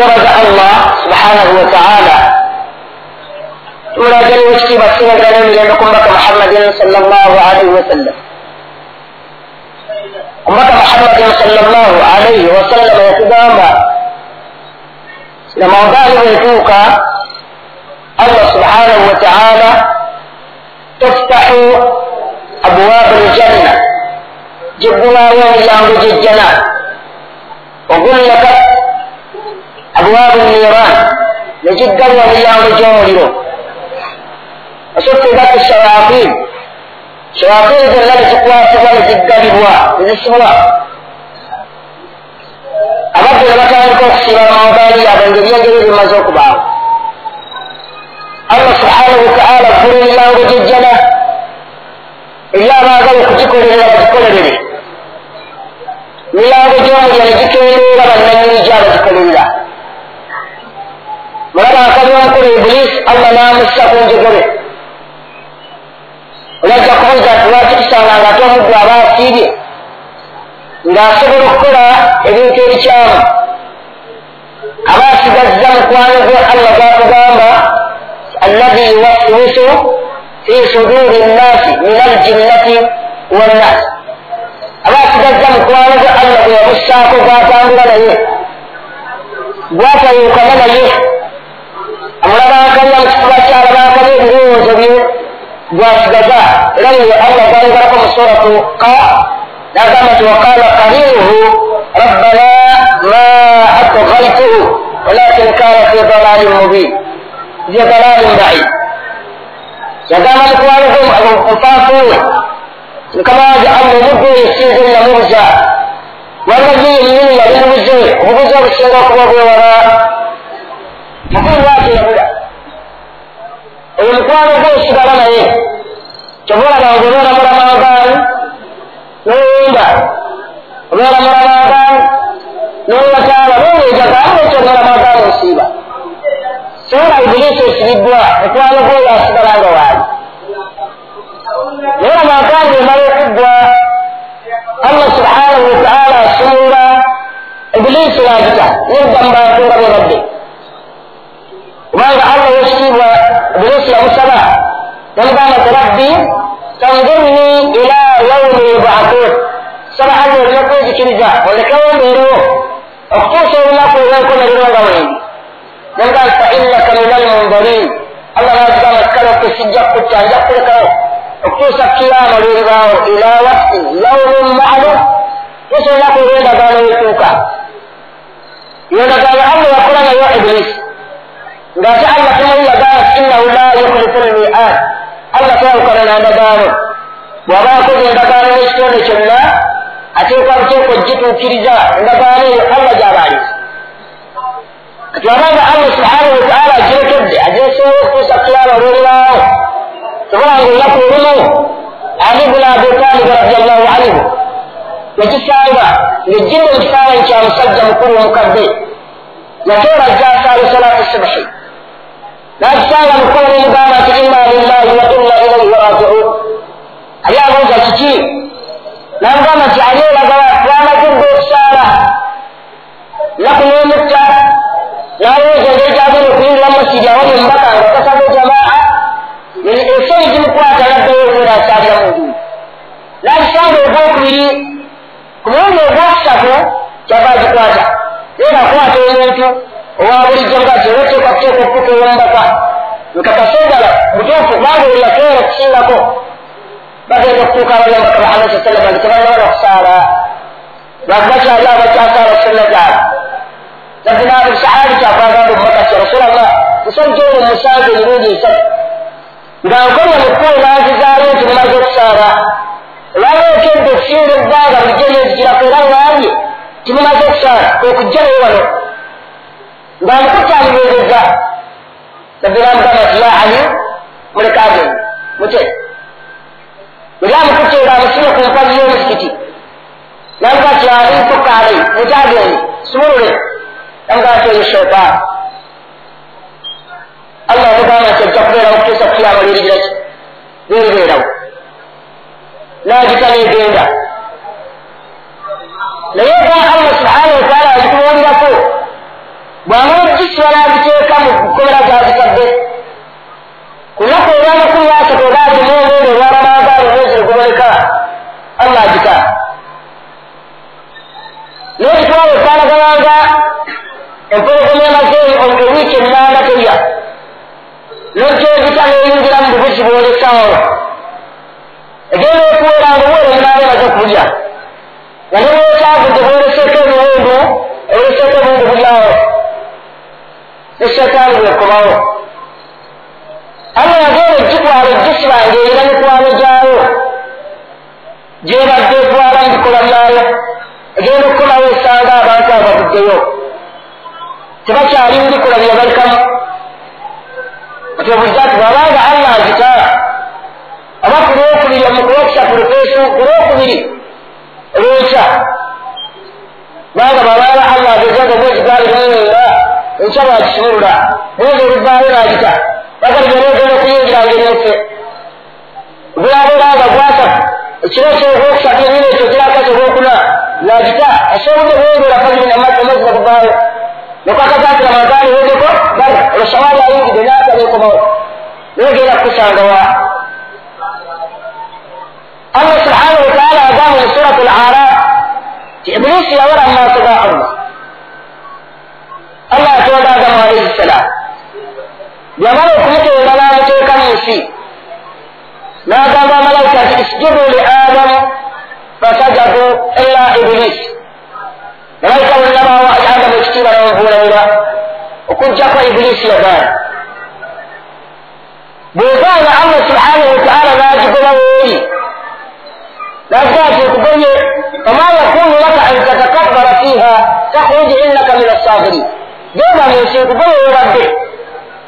twebaza allah subhanahu wataala tumulagani wekitiibwa tusinagana emirembe ku mbaka muhammadin salllahu alaihi wasallam omubaka muhammadin salllahu alaihi wasallama yatugamba ramadani bwetuuka allah subhanahu wataala tuftahu abwaabu ljanna giggulaawo emiryango gyejjana ogullakat abwaabu niran negiggalwa emiryango gy'omuliro asuffigat shayatin shayatin zonna nezikwasibwa neziggalibwa nezisibwa abadde ne batandika okusiba amaobaali yaabwe ngeri engeri bimaze okubaawo allah subhanahu wataala gula emiryango gyejjana eri abaagala okugikolerera bagikolerere miyango gyomulya negikendeera bannanyini gyabagikolerera mulaba akali omukulu ibulisi allah namussa ku njogere olajja kubuuza nti lwaki tusanga nga ate omuddu aba asiibye ng'asobola okukola ebintu ebikyamu aba asigazza mukwano gwe allah gwakugamba allazi yuwaswisu fi suduri nnasi min aljinnati wannas aba asigazza mukwano gwe allah gwe yabussaako gwatambula naye gwatayukana naye amulabankanya mukifuba kyalabankanya ebirowoozo bye gwasigaza era yeyo allah gwayogerako mu suratu ka nagamba nti waqala qarinuhu rabbana ma atghaytuhu walakin kana fi dalalin mubin. Fi dalalin baid yagamba mukwano gwe mufaafuwe mukama wange allah omuddu oyo sinze namubuza wanga yenyini yali mubuze obubuzi obusinga okuba bwewala mukulu lwaki yabula oyo mukwano gwe osigala naye kyobulabanga obeera mulamagaani noyenda obeera mulamagaani nowataala nowejagaa ekyo mulamagaani osiiba sobola ibulisi esibiddwa mukwano gweyo asigala nga waali naye amagaani emala okuggwa allah subhanahu wataala asumula ibulisi nagita nedda mu bantu nga bebadde kubanga allah wekitiibwa ibulisi yamusaba yamugamba ti rabbi tanzurni ila yaumi yubathun saba allah olina kwezikiriza olekewo mbeerewo okutuusa olunaku olwenkomerero nga wendi yamugamba fa innaka min almundarin allah nagigamba kale okusijja kukutta nja kulekawo okutuusa kiyama lweribaawo ila wakti yaumin malum tuusa olunaku olwendagaano yetuuka yendagaano allah yakola nayo ibulisi ngaate allah tumuli yagamba innahu la yukhlifu lmiad allah tayawukana nandagaano bw'aba akoze endagaano n'ekitonde kyonna ateekwa buteeka ogituukiriza endagaano eyo allah gy'abaaliza kati wabanga allah subhanahu wataala agirekedde agireseewo okutuusa kiyama olwolibaawo tobulanga olunaku olumu ali buna abitalibu radiallahu anhu. Yakisanga ngejjinde mu kifaananyi kya musajja mukulu omukadde yatoola ajja asaala salatu subhi nakisanga mukulu nomugamba nti inna lillahi wa inna ilaihi rajiun. Ali abuuza kiki namugamba nti ali olagala twamazidde okusaala naku n'omutta nalowooza engeri gyagenda okuyingira masiri awali omubaka nga kasaba jamaa ensonyi gimukwata naddayo okubeera asaalira mu njuyi nakisanga ogwokubiri ku mulundi ogwokusatu kyava agikwata era akwata omuntu owa bulijjo nga ti oteeka kuteeka okutuka ewomubaka nkakasogala mutuufu kubanga oyo yakeera okusingako bagenda okutuuka abayomubaka muhammad saa salama nti tebalina okusaala lwakuba kyali abakyasaala sunna zaabwe nabinabu sahabi kyakwagamba omubaka ti rasulallah musajja ono musanze emirundi esatu nga nkonya mukulu nazizaayo nti mumaze okusaala olwaleekedde okusinga ebbanga bulijjo nezigirako era ngambye timumaze okusaala okujja naye wano nga mukutalibeereza nabinamugamba nti ya ali muleka agenda mute buli amukutte nga amusime ku mpazi y'omusikiti namuga ti ali tukaalei mute agende sumulule namugaa nti oyo shaitan allah amugamba nti ajja kubeerawo okutuusa kiyama lirigiraki liribeerawo nagita negenda naye ga allah subhanahu wataala agitubuulirako bwamala gisira nagiteeka mu kukomera gyagitadde kunaku olwamakumi asatu obaali muomuono olwalamagaali omwezi oguboneka allah agita n'ekitwalo ekwanagabanga empologoma emaze ewiiki ennanga terya nogyogita neyingira mu bubuzi bwolesawo egenda okuweranga obwere omunaaba emaze okulya nga nebwokyagudde bwoleseeko ebiwundu oleseeko ebiwundu bulyawo nesetaani bwekomawo allah yagenda egitwala egisibange erina mikwano gyayo gyebadde etwala mu bikola byayo egenda okukomawo esanga abantu abaguddeyo tebakyali mu bikola byebalikamu otebuza ti bwabanga allah agita aba ku lwokubiri omukulwokisa ku lufeesu ku lwokubiri olwekya kubanga bwabanga allah agezaga omwezi gwali mumwenda enkya bwakisumulula mwezi oluvaayo nagita bagalibenegenda okuyingiranga enyose bwabulanga gwasatu ekiro kyogwokusatu enyina ekyo kirakati ogwokuna nagita asobodde bwengera fajiri namazzi omwezi gakuvaayo nokwakazatira magani wegeko bali olwosawali ayingidde naatanekomawo nogenda kukusangawa allah subhanahu wataala agamu mu surat laraf ti ibulisi yawera mu maaso ga allah. Allah atonda agamu alaihi ssalam yamala okumutonda namuteeka mu nsi n'agamba amalaika nti isjudu li adamu fasajadu illa ibulisi malaika bonna bawa adamu ekitiibwa namuvuulanira okugjako ibulisi yagaana bwegaana allah subhanahu wataala nagigoba weeri nagira nti okugonye fama yakunu laka an tatakabbara fiiha takhruji innaka min assabirin genda mu nsi nkugoye webadde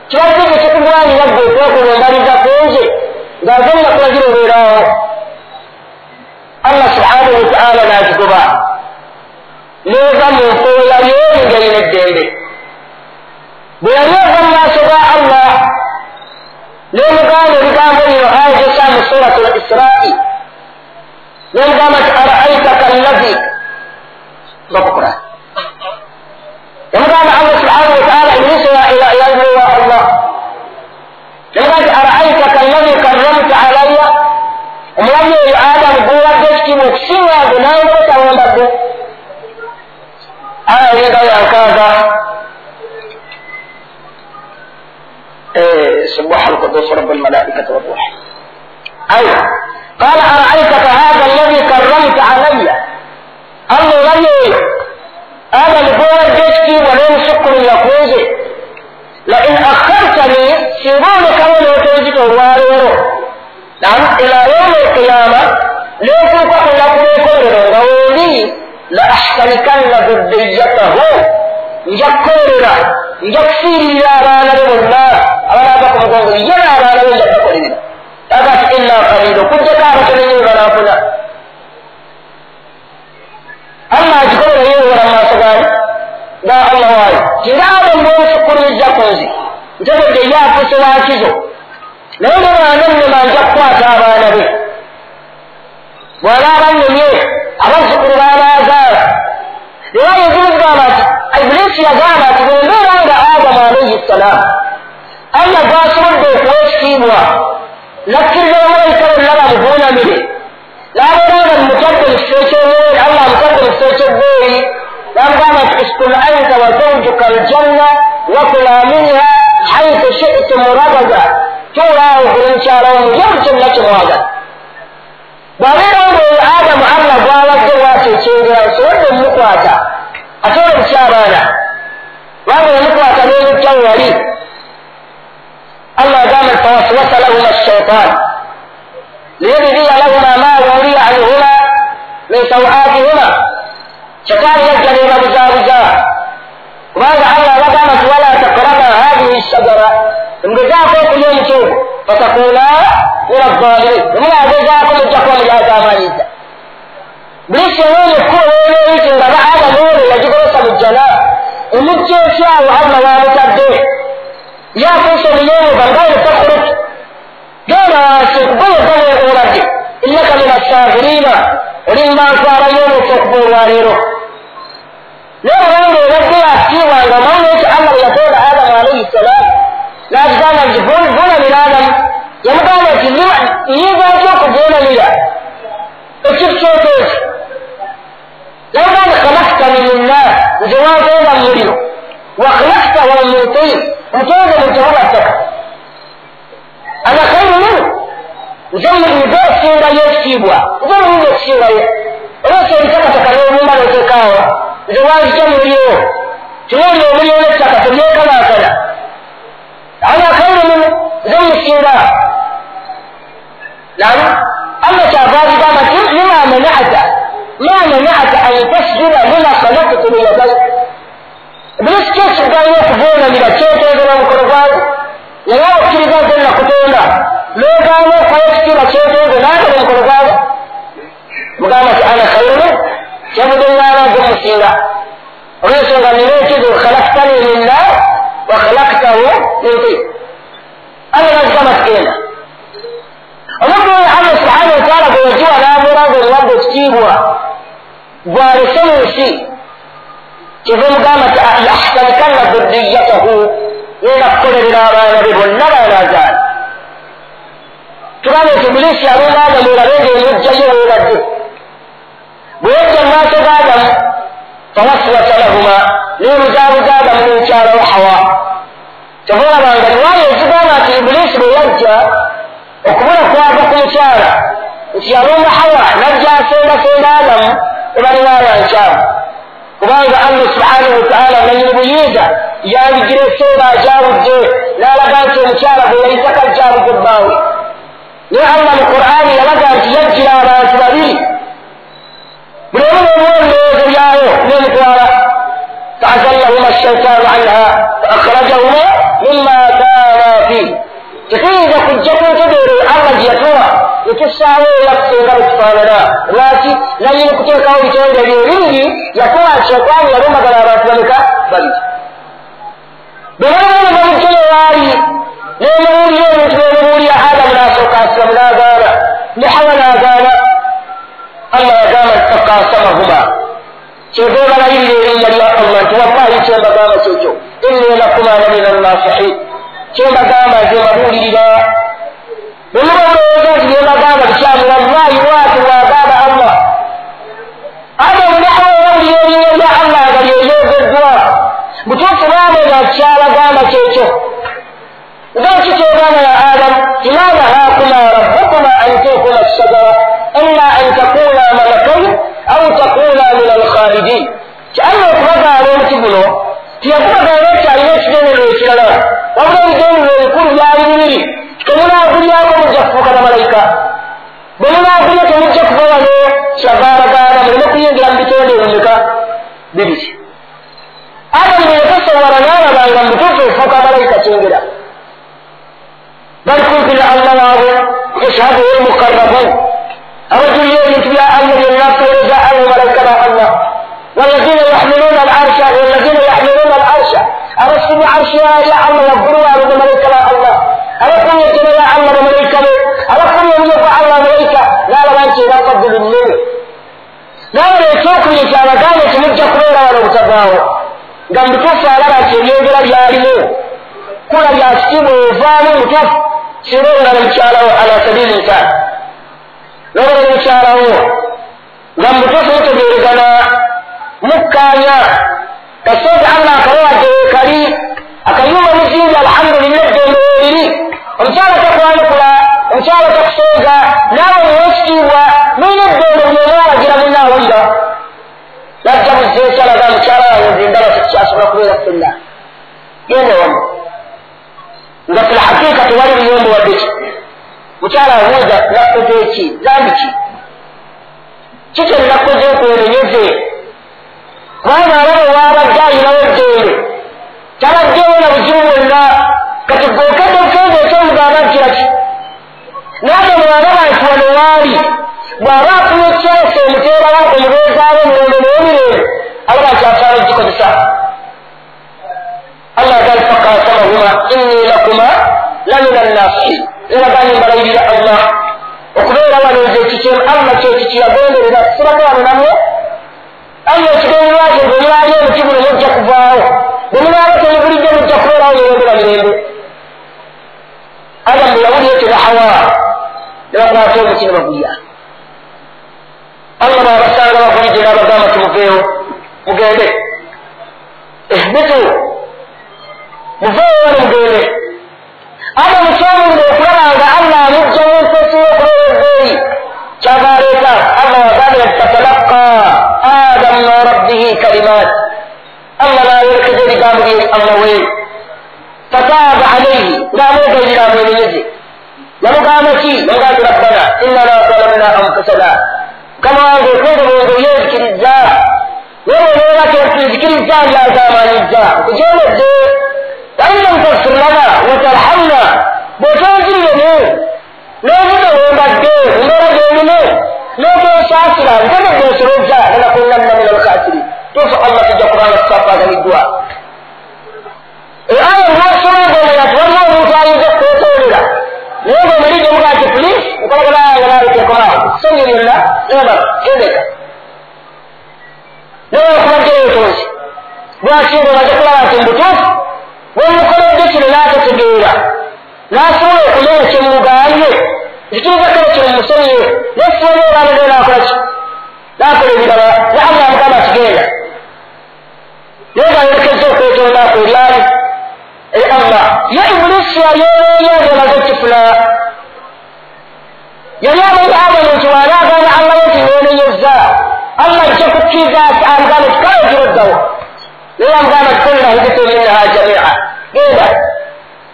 kibadde kye kikugwanira gwe okwekulumbaliza kunze ng'agenda kulagira obeerawo allah subhanahu wataala nagigoba neeva mu nkoola y'engeri n'eddembe bwe yali ova mu maaso ga allah. Nemugamba ebigambo bino aya gyesa mu surat l israi. Nemugamba nti araaitaka allazi bakukura yamugamba allah subhanahu wataala iblisi yazuwa allah nemugamba nti araaitaka allazi karramta alaya omulabi eyo adamu okusinga nze nangoba tawandadde aya linga yankaaga سبح القدوس رب الملائكة والروح أي قال أرأيتك هذا الذي كرمت علي الله رجل هذا الفور جيتكي ولين شكر يقوزي لئن أخرتني سيبونك ولو توزك الواريرو نعم إلى يوم القيامة ليكن قبل لكم يقول غولي لأحتركن ذريته njakkorera njakufiirira abaana be bonna abanaava ku mugongo ye n'abaana be njakubakolerera aga ti ina kaliro okujjako abatoneyo we banaafuna allah agikolera yeewera mu maaso gaani ga allah waayo tinga abo mbensukkulumiza ku nzi ntegedde ye afuuse wakizo naye ne bwanannema nja kukwata abaana be bw'anaaba nnemye abazzukulu baanaazaala era yezimugamba nti ibulisi yagamba nti bwembeera nga adamu alaihi ssalaamu allah gwasobodde okuwa ekitiibwa nakkiriza bamalayika bonna bamuvuunamire n'abeera nga mumutadde mu kifo ekyobweeri allah amutadde mu kifo ekyobweeri namugamba nti uskun anta wa zawjuka aljanna wakula minha haitu shitum ragaga tuulaawo kuli mukyalawo mulye buli kyonna kimwagala bwabeera nga oyo adamu allah gwabadde bwati ekyengera nsobodde mumukwata ate olukyabaana kubanga yamukwata n'emujjawo wali allah agamba fawaswasa lahuma shaitan. Liyubdiya lahuma ma wuriya anhuma min sawatihima shetaani yajja nebabuzabuza kubanga allah abagamba nti wala takraba hadihi shajara mugezaako okulya omuti ogwo fatakuuna mina ddaalimi bwemunagezaako mujjako omuyagamanyiza buli kirungi kkuba olwoliki nga ba adamu ono yagigolosa mu jjana omujja ekyawo allah wamutadde yafuuse omuyeemuba ngawe takuruki genda wansi kugoyeza weekolabye innaka mina saagiriina oli mubantu abayomusa okuba olwaleero naye kubanga ebadde yasiibwanga omwami ekyo allah bwe yatonda adamu alaihi salaamu n'agamba nti bunamira yamugamba nti yibaaki okuvuunamira ekikyotoeki nagamba khalakta min nnaar nze wantonda mumuliro wakhalakta wamutin ntonze muntobola ttaka ana khairu minu nze nze okusingayo ekitiibwa nze muliro okusingayo olwekyo ebitakataka n'obumba noteekaawo nze wanzija muliro tinaoli omuliro n'ettaka tebyekalaakala ana khairu minu nze musinga nam allah kyava agigamba nti lima manata ma manata an tasjuda lima khalaktu biyadai ibulisi kyekiganya okuvuunamira kyeteezera omukono gwawe naye okukkiriza nze nakutonda nogamba okola ekitiibwa kyeteeze naate omukono gwawe mugamba ti ana khairu kyavudde ngaana ge musinga olwensonga nina ekizo khalaktani minna wa khalaktahu min tin nazigamba tigenda omuddu oyo allah subhanahu wataala gwe yagiwa n'abeera nga omuwadde ekitiibwa gwalese mu nsi kiva omugamba ti lahtanikanna dhurriyatahu yenda kukolerera abaana be bonna baanazaala tugamba nti bulisi alonda adamu olabe ngaemujjayo weebadde bwe yajja mu maaso g'adamu fawaswasa lahuma neebuzaabuza adamu n'ekyalawo hawa tebalabanga riwaya ezigamba nti ibulisi bwe yajja okubula kwava ku mukyala nti yalonda hawa najja asendasenda adamu ebaliwaaya nkyamu kubanga allah subhanahu wataala nanyini buyinza yandigira eseera ajabudde n'alaga nti omukyala gwe yayita kajjabudde bbaawe naye allah mu qur'ani yalaga nti yajjira abantu babiri buli omu n'omwolowoozo byayo n'emutwala faazallahuma shaitaanu anha faakrajahuma mima kaana fii tekiyinza kujja ku ntegeero allah gye yatuwa netusaawo eyakusenga bekifaanana lwaki nanyini kuteekawo bitonde byo ebibiri yakuwa shaitaani yalumbagala abantu bameka babiri bwebabaana bamujjayo waali nemuwulira ebintu bemubuulira adamu nasooka asiramu n'agaana ne hawa n'agaana allah yagamba nti fakasamahuma kyeva balayirira erinnya lya allah nti wallahi kyembagamba kyekyo inni lakuma lamina nasihin kyembagamba nze mbabuulirira bwemuba mulowooza nti byembagamba bikyamu wallahi waati wagamba allah adamu ne hawa bawulira erinnya lya allah nga lyeyogeddwa butuufu baamenya kyabagamba kyekyo ذلك كيفان يا آدم ما نهاكما ربكما أن تأكلا الشجرة تيقول ذلك أن يشبه الوشلنا وأولا يدين ويكون يا إبني كمنا أقول يا أبو مجفو كذا ملائكة بمنا أقول لك مجفو ولي شفارة كذا من مكين جلم بتولي ولك ببيش آدم يتصور نانا بأن بتوفي فوق ملائكة تنجدا بل كنت لأنه يشهده المقربون رجل يجد يا أمر الناس ويجاء ملائكة الله والذين يحملون العرش والذين يحملون arusha abasibu arusha ya allah waggulu waabwe bamalayika ba allah abakunya ettera ya allah bamalayika be abakunya omuyo gwa allah bamalayika n'alaba nti ebakadulu nnene naabala ekyokuyo kyabagamba kimujja kubeera wano obutagaawo nga mutuufu alaba nti ebyogera byalimu kula bya kitiibwa evaamu mutuufu singa nga mukyalawo ala sabiri nsan noba ne mukyalawo nga mutuufu mutegeerezana mukkaanya allah akawawadde kali akayumba muzingi alhamdulillah weeriri omukyala takwanukula omukyala takusooga naawe niwekitiibwa nina eddembe byonaalagira munaawulira najja muzeesalaga mukyala wawe nzindaba tekikyasobola kubeera fenna genda wamu nga fi lhaqiqa tewali biyombo wadde ki mukyala abuuza nakkoze ki zambi ki kikyo nakkoze nkwerenyeze kubanga alaba waabadde ayinawo eddembe tabaddewo na buzibu bwonna kati gokedde okenza ekyomugamba nkiraki naye bwalaba nti wano waali bw'aba afunye kyase omuteerawo omubeezaawo emirembe n'emirembe alaba nti asaana ekikozesa allah gal fakasamahuma inni lakuma lamina annasihin eraganye mbalayirira allah okubeera wano nze ekikyemu allah kyekikiragenderera siramu wano namwe allah ekigenderwa kye bwe mulali omuti guno mujja kuvaawo bwe munaaba temubulidde mujja kubeerawo mirembera mirembe adamu yawuli etera hawa nebakwata omuti ne bagulya allah baabasanga bagulidde n'abagamba timuveewo mugende ehbitu muveeyo wali mugende adamu kyomunda okulaba nga allah amugja mumpesi yokuleezeeyi kyava aleeta allah wagambira min rabbihi kalimat allah nayerekeza ebigambo byeri allah weeri fataaba alaihi ngaamwegairira amwenenyeze yamugamba ki yamugamba ti rabbana innana zalamna anfusana mukama wange okwendobooza oyenzikiriza neweneera kensinzikiriza ndyazamanyiza okujeledde fainlam tagfir lana watarhamna bwotweziriyemu n'obude wembadde mumbeera gyolime n'otwesaasira ntegedde ensobozza lanakunanna min alkasiri tuufu allah tujja kubanga tusafaagaliddwa aya lwasoma ngomera ti waliwo omuntu ayinza okwetolera naye ngaomuli gyemugaa ti puliisi nkolaganaanga naletekomaawo sonyi lyonna neba gendeka naye okubaddeyo otonzi lwakinga omaze kulaba nti mubutuufu wemukoledde kino n'atategeera n'asobola okumenya kyemugambye ekituuza kale kino musonyiwe nesiwona obaanagee nakolaki nakola ebirala naalla mukama kigenda naye ngaayolekeza okwetondaako eryali eri allah ye ibulisi yayoleeyo ngemaze okifuna yali amanyi nti waanaagana allah nti wenenyeza allah ajja kukkiriza amugamba nti kale ogiroddawo naye amugamba nti kulna hibitu minnaha jamia genda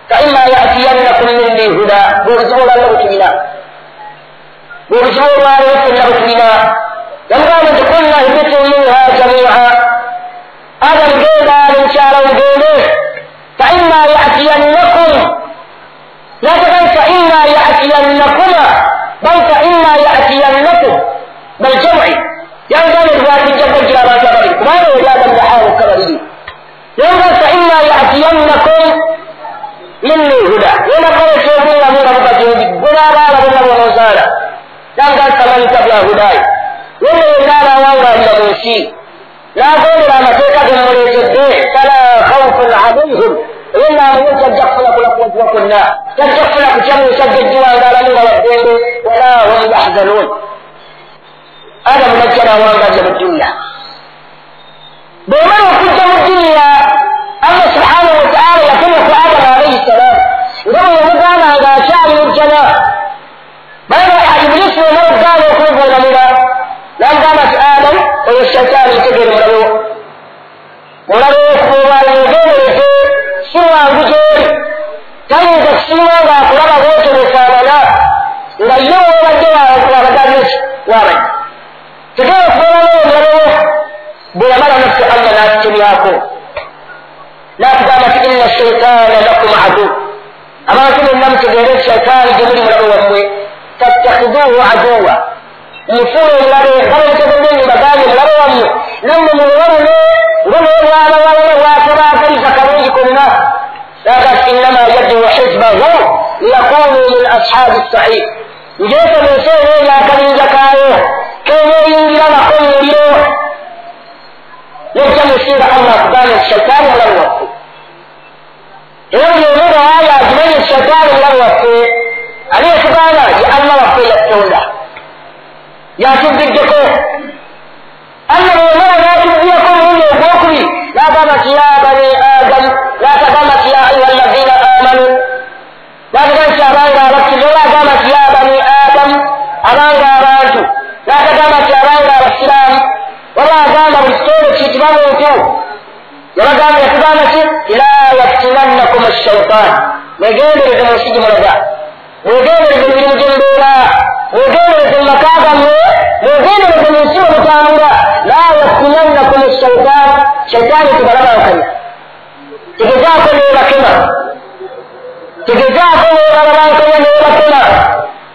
faima yatiyannakum minni huda bwebuzibu olwalla butulina bwebuzibu olwaliwo fenna butulina yamugamba nti kulna hibitu minha jamia adamu genda nemukyala mugende faima yatiyannakum natagan faima yatiyannakuma bal faima yatiyannakum bal jamci yamugamba lwatijja bajjira abantu ababiri kubanga oli adamu yahawuka babiri yamugamba faima yatiyannakum minni huda yenakala ekyobulamu nga bugajendi gwenabaala bonna bonozaala yamugamba faman tabya hudayi yena yenaabawangalira mu nsi n'agondera amateeka gemuleetedde fala khawfun alaihim yenna amanyi tajja kufuna kulakuwaziwa kwonna tajja kufuna kutyamuusa gejjiwangalamu nga waddembe wala hum yahzanuun adamu najja nawangalira mu duniya bwemala okujja mu duniya allah subhanahu gyeri tayinza kusinga nga akulaba bwotyo bwefaanana nga ye wobadde wabagambye ki wamanyi tegere okubeerawo mulabewo bwe yamala naffe allah n'atutemyako n'atugamba ti inna shaitaana lakum adu abantu bonna mutegeere shaitaani gye muli mulabe wammwe tattakhiduhu aduwa mufuule omulabe bamutegedde nibagambye mulabe wammwe nammwe mubulabule nga nebwabawalala bwatabaagaliza kalungi konna lagat innama yaddu hizbahu liyakunu min ashabi sair njeeta munsi eneeyo akabinja kaayo keneeyingira nako muliro nejja musinga allah akugambye nti shaitaani mulabe waffe era buli omuga waaya agimanye nti shaitaani mulabe waffe ali yetugamba ye allah waffe yattonda yatubbiddeko allah bwemala natubbyeko omulundi ogwokubiri nagamba ti ya bani muntu yabagamba yatugamba ki la yaftinannakum ashaitan mwegendereze mu nsi gimulaga mwegendereze mu mirimu gyembeera mwegendereze mu maka gammwe mwegendereze mu nsi omutambula la yaftinannakum shaitan shaitaani tebalabankanya tegezaako nebakema tegezaako nebalabankanya nebakema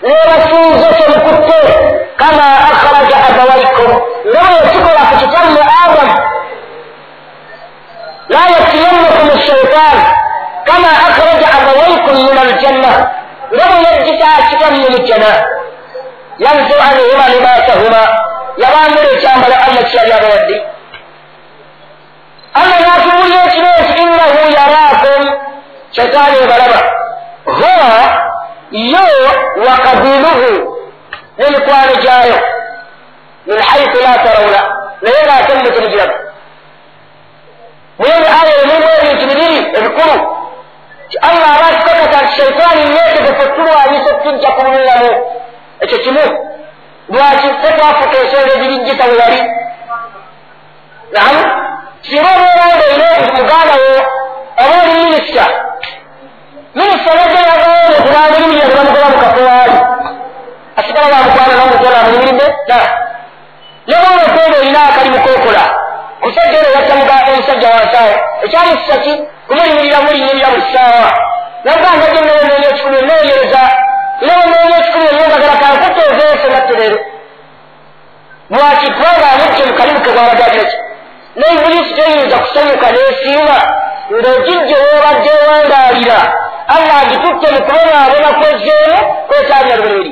nebasinze kyemukutte kama akhraja abawaikum nga bwe yakikola ku kitammwe adamu la yaftinannakum shaitan kama akhraja abawaikum min aljanna nga bwe yajjisa kitammwe mu jana yanzu anhuma libasahuma yabambula ekyambalo allah kyali abawadde allah natubulya ekiro nti innahu yaraakum shaitaani ebalaba huwa yo wa kabiluhu n'emikwano gyayo min haythu la tarawna naye ng'ate mmwe temugiraba mwebyo aya emulimu ebintu bibiri ebikulu ti allah aba akikakata nti shaitaani yeetegefu tulwanyisa okutujja kubuliramu ekyo kimu lwaki ffe twafuka ensonga egirijjita we yali namu singa obeerondaire muganda wo oba oli minisita minisita najja yagawole kulanga emiryanga bamugoba mu kafo waali asigala bamukwana namutona amulimiride na nebona okwenda olina akalimu kokola omusajja ono yatta omusajja wansaawo ekyamususa ki kumulimirira mulimirira buli ssaawa nagamba gye nonoonya ekikumi onoonyereza era onoonya ekikumi oyongagala kankuteezeese nattereero lwaki kubanga amujje mu kalimu ke bwabagadireki ne ibulisi toyinza kusanyuka n'esiima ng'ogijje woobadde ewangaalira allah agitutte mu kubonaabona kwezeemu kwetaabya lubiri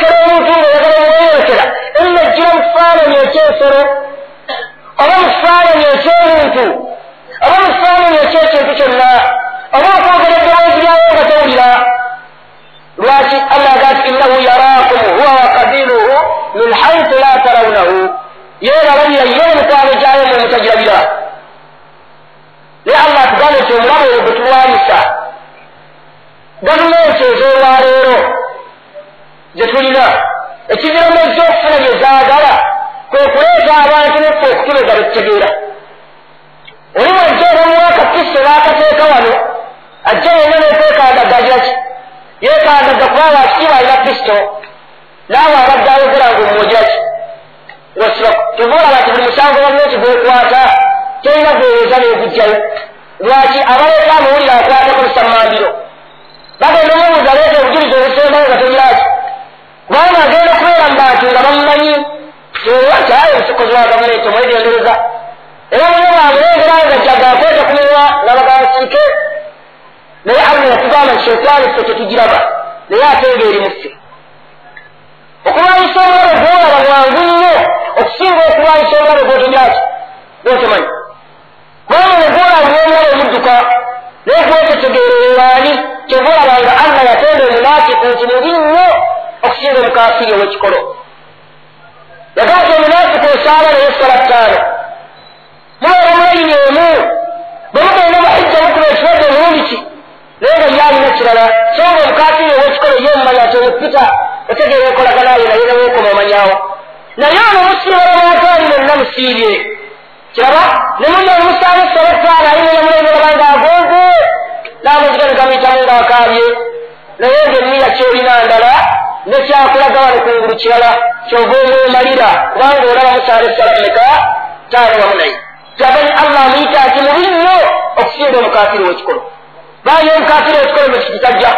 kifaananyi ekyensolo oba mu kifaananyi ekyomuntu oba mu kifaananyi ekyekintu kyonna oba okwogera eddoboozi lyayo nga towulira lwaki allah agati innahu yaraakum huwa wakabiruhu min haithu la tarawunahu yeerabalira ye emikwano gyayo mwe mutagirabira naye allah atugambe nti omulamu oyo gwe tulwanyisa gavumenti ez'olwaleero ze tulina ekiziramu ekyokufuna bye zaagala kwe kuleeta abantu neffe okutuleza betutegeera oli wajja obamuwaka kristo baakateeka wano ajja yenna nekwekandagazaki yekandagga kubanga akitiibwa alina kristo naawe abadde ayogera ngaomwogiraki tugolaba nti buli musango gavumenti gwekwata tolina gweweeza negujjayo lwaki abaleeta amuwulire akwatako lusammambiro bagenda omubuuza leeta obujulizi obusembayo nga togiraki kubanga agenda kubeera mu bantu nga bamumanyi nti ayo omusokozi wa gavumenti omwegendereza era muno bamulengera nga jaga akweta kumiwa nabagasiike naye allah yatugamba nti shetaani ffe tetugiraba naye ate nga eri muffe okulwanyisa omulabo gwolaba mwangu nnyo okusinga okulwanyisa omulabo gwotogyaki gwotomanyi kubanga negwolaba nomulabo omudduka naye gwotetegeereraani kyegolaba nga allah yatenda omunafiku nti mubi nnyo okusinga omukafiri ow'ekikolo yagamba omunafiku osaaba naye sala ttaano muwera mulayini emu bwe mugenda bahijja mukuba ekibadde omulundi ki naye nga yalina kirala so nga omukafiri ow'ekikolo ye omumanya ati omupita otegeera enkolaganayo naye neweekoma omanyawo naye ono musiibala bantu ali nonna musiibye kiraba ne munna omusaala esala ettaano alina namulengera nga agonze n'amazika ne gamuyitamu ng'akaabye naye ngaemmiya kyolina ndala nekyakulaga wano kungulu kirala kyova omwemalira kubanga olaba musaala essala meka taano wamu naye kyabani allah amuyita ati mubi nnyo okusinga omukafiri w'ekikolo baali omukafiri w'ekikolo mukiti tajja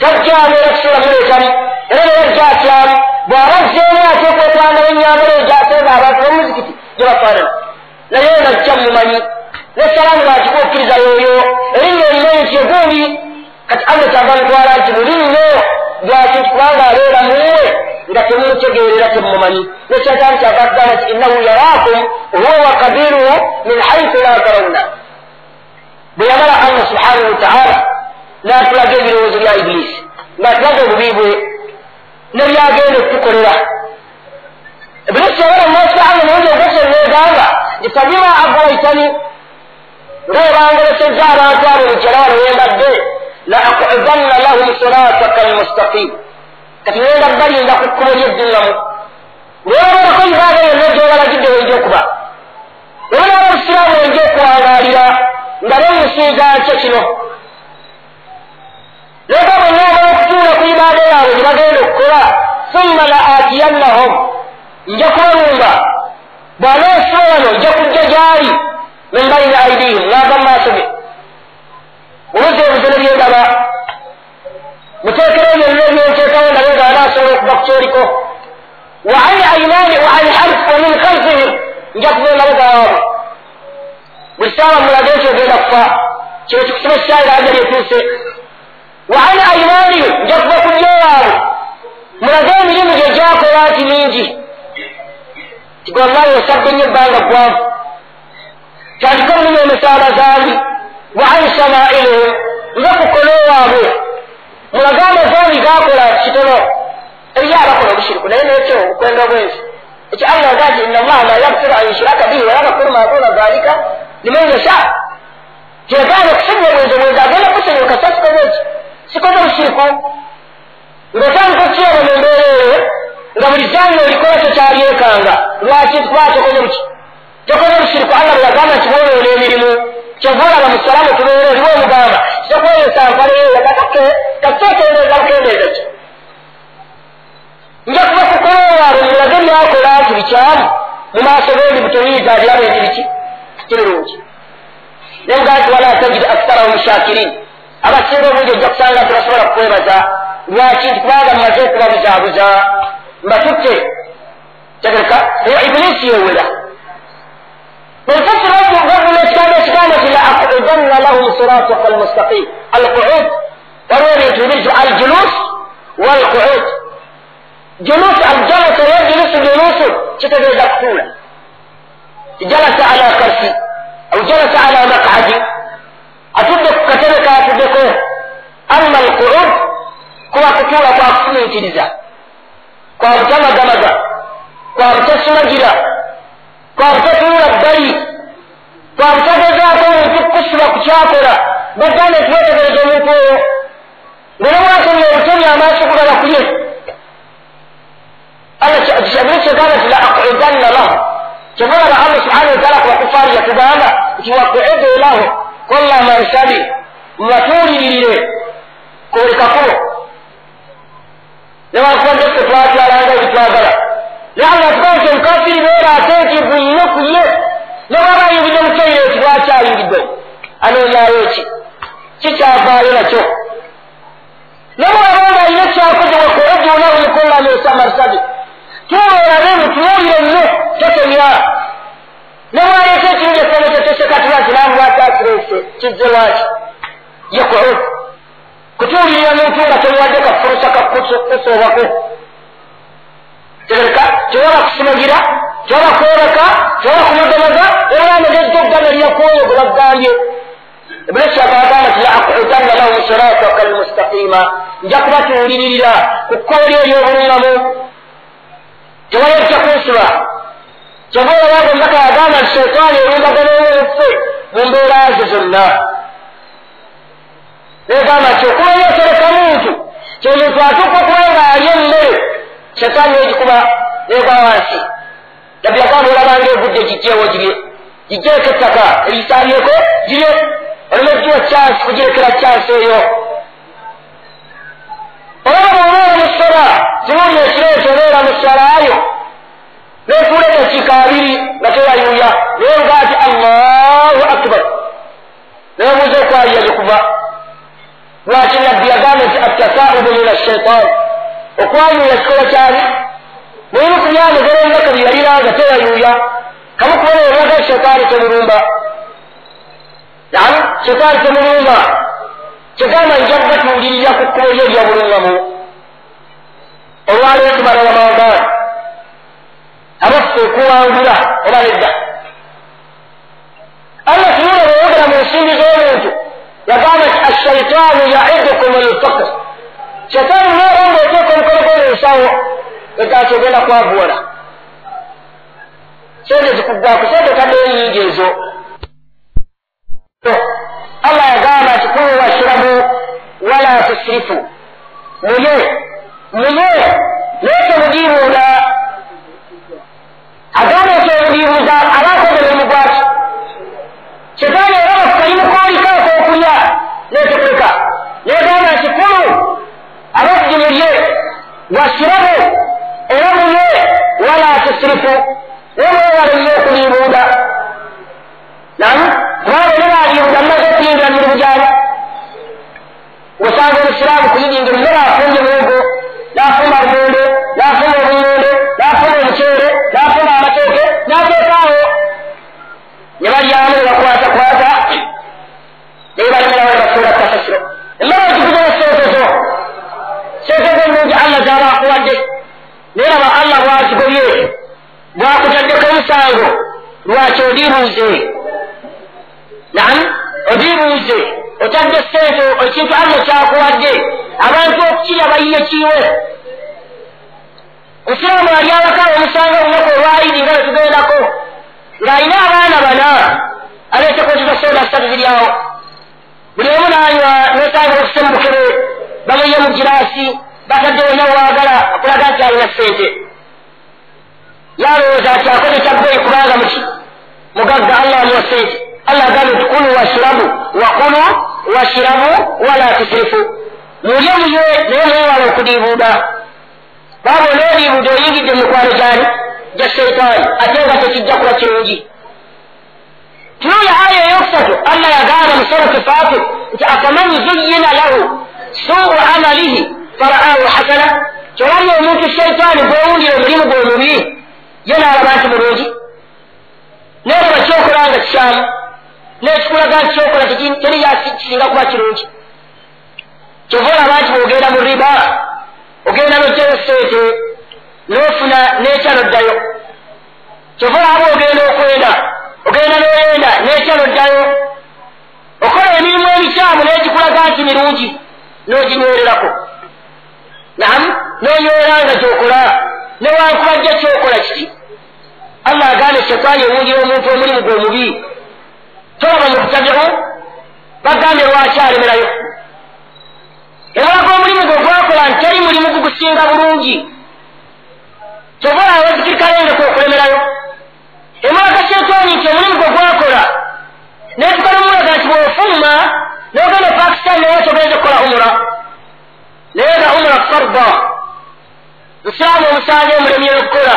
tajja abeera kusobola muleetamu era neyajja atyamu bw'aba zeemu ate okwetanga enyambala egyasenga abantu b'omuzikiti gye bafaanana naye najja mumumanyi nesalamu lwakika okkiriza yoyo. Erinnya erimanyi nti egundi kati allah kyava mutwala nti muli nnyo lwaki kubanga abeera muwe nga temumutegeerera temumumanyi nekyataani kyava kugamba nti innahu yaraakum huwa wakabiruhu min haithu la tarawna bwe yamala allah subhanahu wataala n'atulaga ebirowoozo bya ibulisi ng'atulaga obubi bwe nebyagenda okutukolera ibulisi yabala allah naye ogese negamba nti fabima agwaitani ngaobangolesezza abantu abo mujalawano wembadde la aqudanna lahum sirataka almustaqim kati ngenda balinda ku kkubo lyeddulamu newabalako ibaaga yonna gyobalagidde wenja okuba webalaba obusiraamu wenja okuwangaalira nga bemusiiga nkyo kino leka bonna abala okutuula ku ibaaga yaabwe gye bagenda okukola summa la atiyannahum nja kubalumba bw'aneesiba wano nja kujja gyali min bayini aidihim ngava mu maaso ge obuzi obuzene byendaba muteekero byonna ebyenteekawo ndabe nga anaasobola okuva ku kyoliko wa an ainaani wa an harf wa min khalfihim nja kuva emabega waabwe buli saawa mulage ekyo ogenda kufa kino kikusiba ekisaira aja lyetuuse wa an ainaanihim nja kuva ku ddyo waabwe mulage emirimu gye gyakola nti mingi tigollahi osadde nyo ebbanga gwanvu kyandika omulimu emisaala zaali wa an shamailuhum nga kukole waabwe mulage amazaani gakola kitono eriyo abakola obushiriku naye nekyo okwenda obwenzi ekyo allah aga nti ina allaha la yagfiru an yushraka bihi wayagfiru ma duna dhalika liman yasha. Kyegana okusenya obwenzi obwenzi agenda kusenya okasa sikoze eki sikoze obushiriku ngaotandika okukiraba mu mbeera eyo nga buli zanya olikola kyokyalyenkanga lwaki kuba tokoze buki tokoze bushiriku allah bwe yagamba nti bwonoona emirimu kyovaolaba mu salamu tubeera oliwo omugamba kyokweyesa mpaleeyo katekendeeza bukendeeza ki nja kuba kukolowaalwe mulage byakola nti bikyamu mu maaso gendi butoyiiza abyabo nti biki kibirungi nemugaa ti wala tajid aksarahum shakirin abasinga obungi ojja kusanga tebasobola kukwebaza lwaki nti kubanga mumaze okubabuzaabuza mbatutte tegereka eyo ibulisi yewera والفصل رجل كان كانت لأقعدن لهم صراطك المستقيم القعود ضروري تريد الجلوس والقعود جلوس الجلس يجلس جلوس تتبع دكتولا جلس على كرسي أو جلس على مقعد أتدك كتبك أتدك أما القعود كوا كتولا كوا كتولا تنزا كوا كتولا دمجا كوا كتولا جلا kwabutatuula bbali kwabutagezaako omuntu kukusiba ku kyakola baganda tiwetegereza omuntu oyo nganemwatemya obutemi amaaso kugala kuye allah kyegamba ti la aqudanna lahu kyemulaba allah subhanahu wataala kubakufaari yatugamba nti waqudu lahu kolla mansabi mubatuulirire kulikakubo newankubadde ffe twatwalanga ebitwagala naye atugaa nti omukafiri beera ateekevu nnyo ku ye newaba ayingidde mukeire eki lwaki ayingidde anoonyayo ki kikyavaayo nakyo newabanga ayina kyakoze wakuudunahu mukulamesa marsabi tuolabe mutuwulire nnyo totemya newaleeta ekintu ekyono kyotesekatula nti namu lwaki akirese kizze lwaki yakuud kutuulirira muntu nga temuwadde kafurusa kakusoobako tegereka kyoba kusimagira kyoba kwereka kyoba kumugamaza era amagezi gogana lyakwoyo gwe bagambye ibulisi agagamba ti laakudanna lahum sirataka almustaqima nja kubatuuliririra ku kkooli eryobulungamu tewayojja kunsiba kyova olwago mbaka yagamba nti sheitaani erumbagana omuffe mu mbeera ze zonna negamba nti okumanya otereka muntu kyomuntu atuuka okuba nga alya emmere shetaani egikuba negwa wansi. Nabyagamba olabanga egudde gijjeewo girye gijjeeko ettaka eyisabyeko girye olina okugiwa kyansi kugirekera kyansi eyo. Olaba bwobeera musala kiwuli ekireeto obeera musalaayo netuula edakiika abiri nga tewayuya naye nga ati allahu akbar. Nebabuuza okwaliya gikuva lwaki nabbi yagamba nti attasaubu min ashaitaani okwayuuya kikola kyali. Naye kubyamugera omubaka byeyaliranga teyayuuya kamukubona olaga shetaani temulumba. Nam shetaani temulumba. Kigamba nja kubatuulirira ku kkubo lyo eryabulungamu. Olwaleero tumala wamawagaani abaffe okuwangula oba nedda. Allah tuyina bweyogera mu nsimbi z'omuntu yagamba nti ashaitaanu yaidukum alfakr shetaani neeranga oteeka omukono gwo mu nsawo ekati ogenda kwavuwala sente zikugwaku sente kaddeyo nyingi ezo allah yagamba nti kulu washirabu wala tusirifu muye muye naye temugiibuula agamba nti omugiibuuza abakoze mulimu gwaki shetaani era bakukalimukoolikaako okulya netekuleka negamba nti kulu abafji mulye washirabu era muye wala tusirifu wemwewale nnyo okuliibuuda nam kubanga nebaliibuuda mumaze okuyingira mirimu gyabo osanga omusiraamu kuyidingira mmere lwaki odibuuze nam odibuuze otadde sente ekintu alla kyakuwadde abantu okukirya bayiye kiwe. Musiraamu ali awaka omusanga olunaku olwayiri nga lwetugendako ng'alina abaana bana aleeteko zizasoda ssatu ziryawo buli omu nanywa nosanga okusemukebe bamuye mu giraasi bataddewo nawaagala okulaga nti alina sente yalowooza ati akoze kyabbeeyi kubanga muki mugagga allah amuwa sente allah agambe nti kulu washirabu wakulu washirabu wala tusirifu mulye muye naye mwewala okudiibuuda baaba onoodiibuuda oyingidde mumikwano gyani gya sheitaani ate nga tekijja kuba kirungi tunuya aya eyokusatu allah yagamba mu surati fatir nti afaman zuyina lahu suu amalihi faraahu hasana. Kyolabye omuntu sheitaani gwewundira omulimu gwe omubi ye naalaba nti mulungi. Neeraba kyokola nga kikyamu nekikulaga nti kyokola teri kisinga kuba kirungi. Kyova olaba nti bwogenda mu riba ogenda nojjayo sente nofuna nekyaloddayo kyova olaba bwogenda okwenda ogenda noyenda nekyaloddayo okola emirimu emikyamu negikulaga nti mirungi noginywererako. Nam nonywera nga gyokola newankubajja kyokola kiti allah agambe shetaani ewungira omuntu omulimu gwe omubi. Tolaba mukutabiu bagambye lwaki alemerayo? Ewalaga omulimu gwe gwakola nti teri mulimu gugusinga bulungi? Kyova olaba wezikirikalengeka okulemerayo emulaga shetaani nti omulimu gwe gwakola netukala omulaga nti bwofuluma nogenda pakistan naye togenza okukola umura naye nga umura farda musiraamu omusange omulemye okukola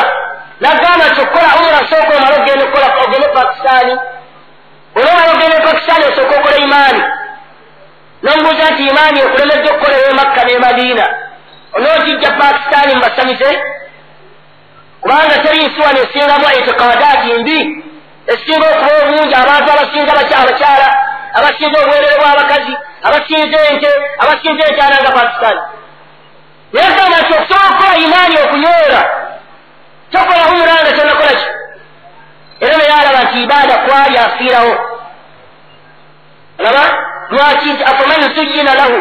nagamba nti okukola umura sooka omala ogenda ogende pakistaani olwomala ogenda pakistaani osooka okola imaani nomubuuza nti imaani okulemedde okukola ewe makka ne madiina onookijja pakistaani mubasamize kubanga teri nsiwa nesingamu itikadaati mbi esinga okuba obungi abantu abasinza abakyala abasinza obwerere bw'abakazi abasinza ente abasinza enkyala nga pakistaani yagamba nti okusobola okukola imaani okunywera tokola umura nga tonakola ki era naye alaba nti ibaada kwali afiirawo alaba lwaki nti afaman zuyina lahu.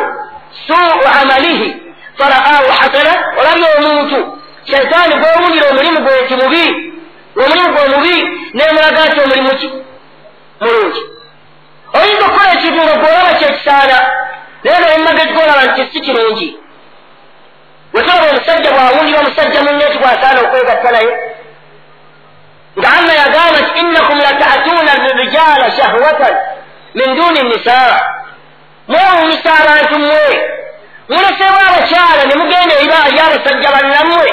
Suu amalihi. Faraahu hasana olabye omuntu shaitaani gwewulira omulimu gwe nti mubi. Omulimu gwe mubi nemulaga nti omulimu ki mulungi oyinza okukola ekintu nga gwolaba kyekisaana naye nga emumagezi golaba nti si kirungi wetolaba omusajja bwawulira omusajja munne ti gwasaana okwegatta naye nga allah yagamba nti innakum latatuuna rijaala shahwatan min duuni nisaa mwewunyisa abantu mmwe mulesebwa abakyala ne mugenda eri abasajja bannammwe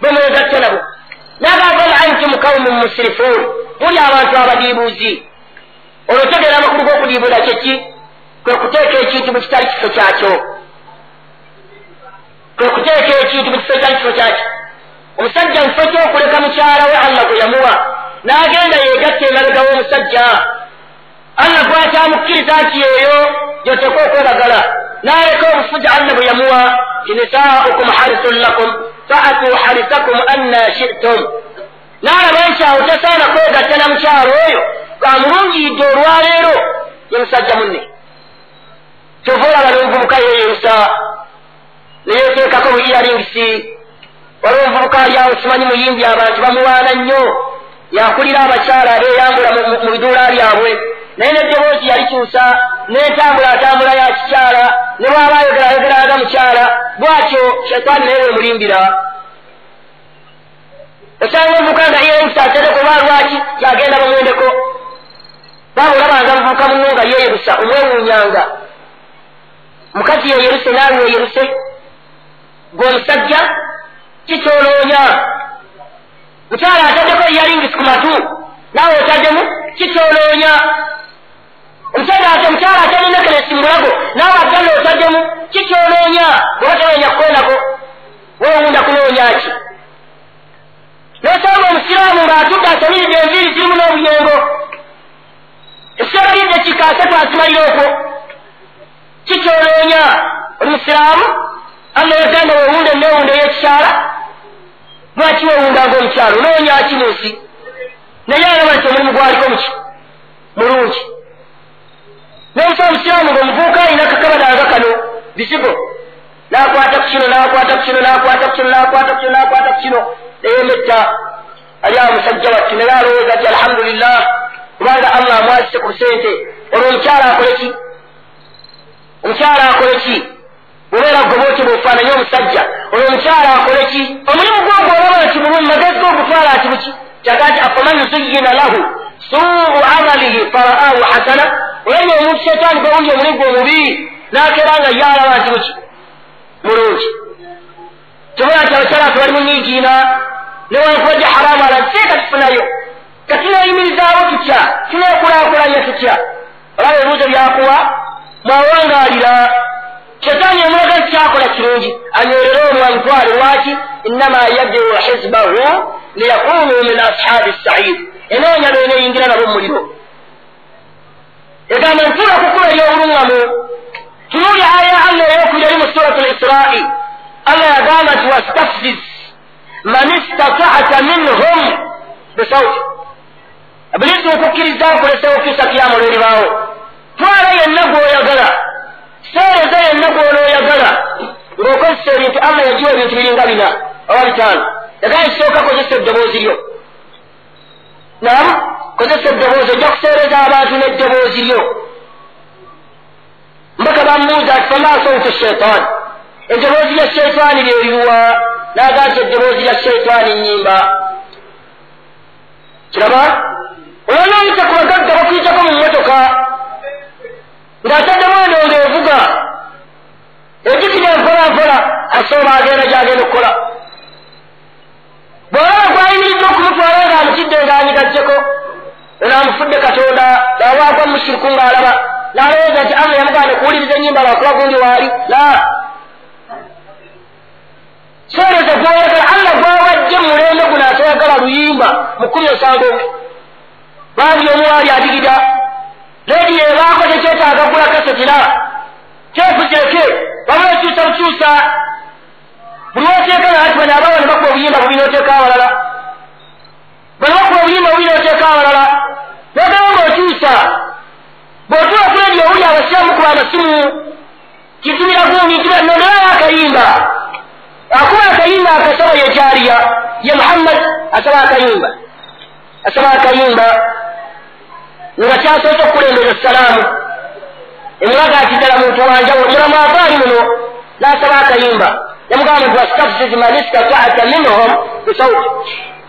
bemwegatte nabo nagamba bal antum kaumun musirifuun muli abantu abadiibuuzi olwo tegera amakulu g'okudiibuula kyeki kwe kuteeka ekintu mu kitali kifo kyakyo kwe kuteeka ekintu mu kifo ekitali kifo kyakyo omusajja mu kifo ky'okuleka mukyala we allah gwe yamuwa. N'agenda yeegatta emabega w'omusajja. Allah gwakyamukkiriza nti eyo gyoteka okwebagala. N'aleka obufuja allah bwe yamuwa tinisaaukum harisun lakum faatu harisakum anna shitum. N'alaba nti awo tasaana kwegatta na mukyalo oyo bamulungiyidde olwaleero ye musajja munne. Kyova olaba n'omuvubuka yeyerusa neyeteekako bu iyaringisi waliwo omuvubuka simanyi muyimbi abantu bamuwaana nnyo yakulira abakyala abeeyambula mu biduula byabwe. Naye neddoboozi yalikyusa n'entambula atambula ya kikyala ne bwaba ayogera ayogeraga mukyala bwatyo shaitaani naye wemulimbira osanga omuvubuka nga yeerusa atereko oba lwaki? Kyagenda bamwendeko. Baba olabanga muvubuka muno nga yeerusa omwewuunyanga. Mukazi yeyeruse naawe weyeruse gweomusajja kikyoloonya mukyala ataddeko eyaringisi ku matu. Naawe otaddemu kikyoloonya omusajja ate mukyala atalina keresimulago naawe aganda otaddemu kikyoloonya oba tewenya kukwenako wewunda kunoonya ki nosanga omusiraamu ng'atudde asamiridde enviiri zirimu n'obuyengo ekiseera yidde kikaase twasimalira okwo kikyoloonya oli musiraamu allah yagamba wewunda enewunda ey'ekikyala lwaki wewundanga omukyalo noonya ki mu nsi naye alaba nti omulimu gwaliko mulungi. N'omusa omusiraamu ngaomuvuuka alina kakabadanga kano bisigo nakwata ku kino nakwata ku kino nakwata ku kino nakwata ku kino nakwata ku kino. Neyemetta ali awo musajja wattu naye alowooza ti alhamdulillah kubanga allah amwazise ku sente olwo omukyala akole ki? Omukyala akole ki obeera goba oti bwefaananye omusajja. Olwo omukyala akole ki? Omulimu gwogwo olaba nti bulungi magezi g'ogutwala ati buki? Kyaga nti afaman zuyina lahu suu amalihi faraahu hasana. Olabye omuntu setaani gwewundi omulimu gwe omubi nakeera nga yalaba nti buki? Mulungi. Tubona nti abakyala ati bali mu nyiigiina newankubajja haramu alaseeka tufunayo? Katunayimirizaawo tutya? Tunekulaakulanya tutya? Olaba ebibuuzo byakuwa mwawangaalira shetaani emulaga kyakola kirungi anyorere omwamutwale lwaki innama yadiru hizbahu liyakunu min ashabi said. Enoonya lweneyingira nabo muliro egamba ntula kukula eryobulungamu tunuli aya allah eyokubira eri mu surat lisrai allah yagamba nti wastafziz. Man istatata minhum bisauti ibilisi okukkiriza nkulesewo kisa kiyamu lweribaawo twala yenna gwoyagala seereza yenna gwonooyagala ng'okozesa ebintu allah yagiwa ebintu biringa bina oba bitaano yagala kisooka kozesa eddoboozi lyo. Nam kozesa eddoboozi ojja kuseereza abantu n'eddoboozi lyo. Mbaka bamuuza ati famasautu sheitaani eddoboozi lya sheitaani lyeriwa naga nti eddoboozi lya sheitaani nyimba kiraba? Olwonaayita ku bagagga bakuyitako mu mmotoka ng'ataddemu endongo evuga ejikira empola mpola asooba agenda gyagenda okukola. Bw'olaba gwayimirizza okumutwala ng'amutidde ng'anyigaddeko onaamufudde katonda nawaagwa mushiriku ng'alaba n'alowooza nti allah yamuganda okuwuliriza ennyimba lwakuba gundi waali. La. Seereza gwoyagala allah gwawajje mu mulembe guno atayagala luyimba mu kumi osango bandi omuwaali adigida lediyo ebaako tekyetaaga gula kasetira kyekuzireke baba okyusa bukyusa buli woteeka naati bano abawa ne bakuba obuyimba bubi noteeka awalala bano bakuba obuyimba bubi noteeka awalala nogamba ngaokyusa bw'otuula ku lediyo owuli abasiraamu kuba amasimu kitumira gumi nonolayo akayimba akuba akayimba akasaba yekyaliya ye muhammad asaba akayimba asaba akayimba nga kyasoose okukulembeza salaamu emulaga ati ddala muntu wanjawulo mulamu avaali muno n'asaba akayimba yamugamba nti wastafziz man istatata minhum bisauti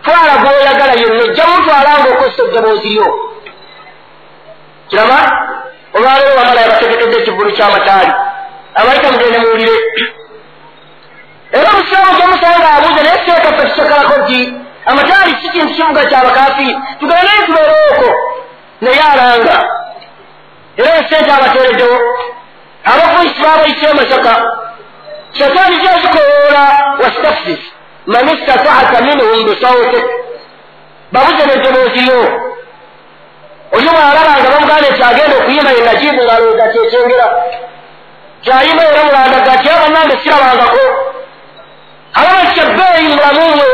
twala gwoyagala yonna ojja mutwalanga okozesa eddoboozi lyo kiraba olwaleero wamala yabategekedde ekivulu ky'amataali. Abaita mugende muwulire. Era omusiraamu gyomusanga abuuza naye seekaffe tusekalako nti amataali si kintu kibuga kyabakafiiri tugende tubeereoko naye alanga era esente abateereddewo abafuisi babayise masaka shataani gyozikowoola wastafsis man istatata minhum bisautik babuze neddobooziyo oli bwalabanga bamuganda nti agenda okuyimba ye najibu ngaalowooza kyekyengera kyayimba era mulandaga ti abanange sirabangako. Alaba kyebbeeyi mulamumwe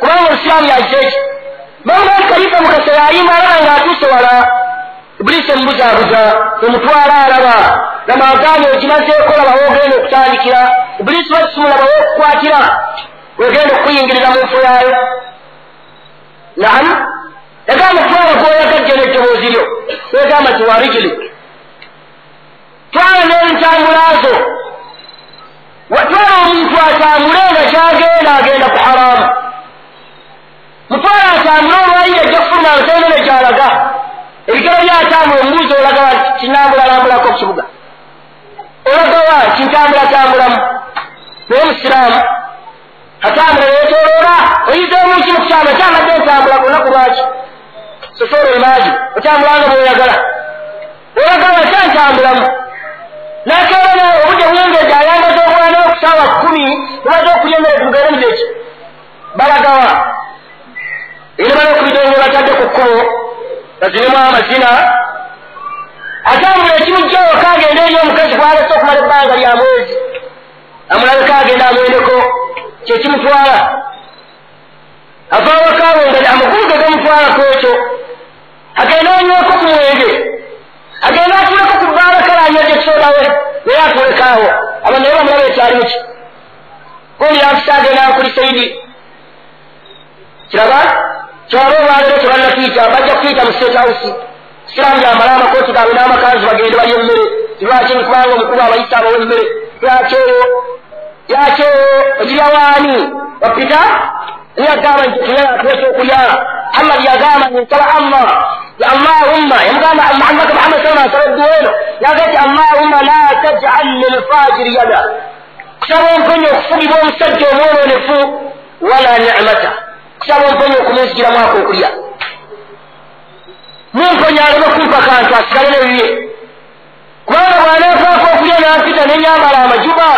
kubanga olusiraamu yakiteeki bamugandi kalifa mukasa yayimba alaba ngaatuuse wala ibulisi emubuzaabuza omutwala alaba namaganya okimazeeko labawo ogenda okutandikira ibulisi bakisumulabawo okukwatira wegenda okuyingirira mu nfu yaayo naam. Yagamba twala gwoyagadde n'eddoboozi lyo wegamba nti warijili twala n'entambula zo twala omuntu atambule nga kyagenda agenda ku haramu mutwala atambule olwayira ejja kufuluma ne gyalaga ebigero byatambula omubuuzi olaga kinambulalambulako ku kibuga olagawa kintambulatambulamu naye musiraamu atambula yetoloola oyiza omuki mukukyama kyambadde entambula ku lunaku lwaki sosoolo emaagi otambulanga bweyagala olagawa kyantambulamu nakeera obudde bwengezi ayangaza obwana okusaawa kumi bumaze okulya emmere tugere muzeki balagawa erimala okubidongo batadde ku kkubo bazinemu amazina. Atambula ekimujjawo kagenda eri omukazi gwalese okumala ebbanga lya mwezi. Amulabeko agenda amwendeko kyekimutwala ava wakawe nga amakulu gagamutwalako ekyo. Agenda anyweko ku mwenge. Agenda atuleko ku bbaalakalanya gyekisoolawe naye atulekaawo aba naye bamulaba ekyalimu ki? Afisa agenda kuli saidi kiraba kyaba olwaleero tebannakiyita bajja kukiyita mu state house siramu gyamala amakooti gaabwe n'amakanzu bagende balya emmere lwaki nikubanga omukulu abayisa abawa emmere yakyeyo yakyeyo ogiryawaani wapita? Niyagamba nti tuyatweka okulya muhammadi yagamba nsaba allah allahumma yamugamba muhammad muhammad salama asaba edduwa eno yaga ti allahumma la tajal lilfajiri yada. Kusaba omponya okufugibwa omusajja omwononefu wala nicmata kusaba omponya okumunzigiramuako okulya mumponya aleme kumpa kantu asigale nebiye kubanga bwaneefaako okulya nampita nenyambala amajuba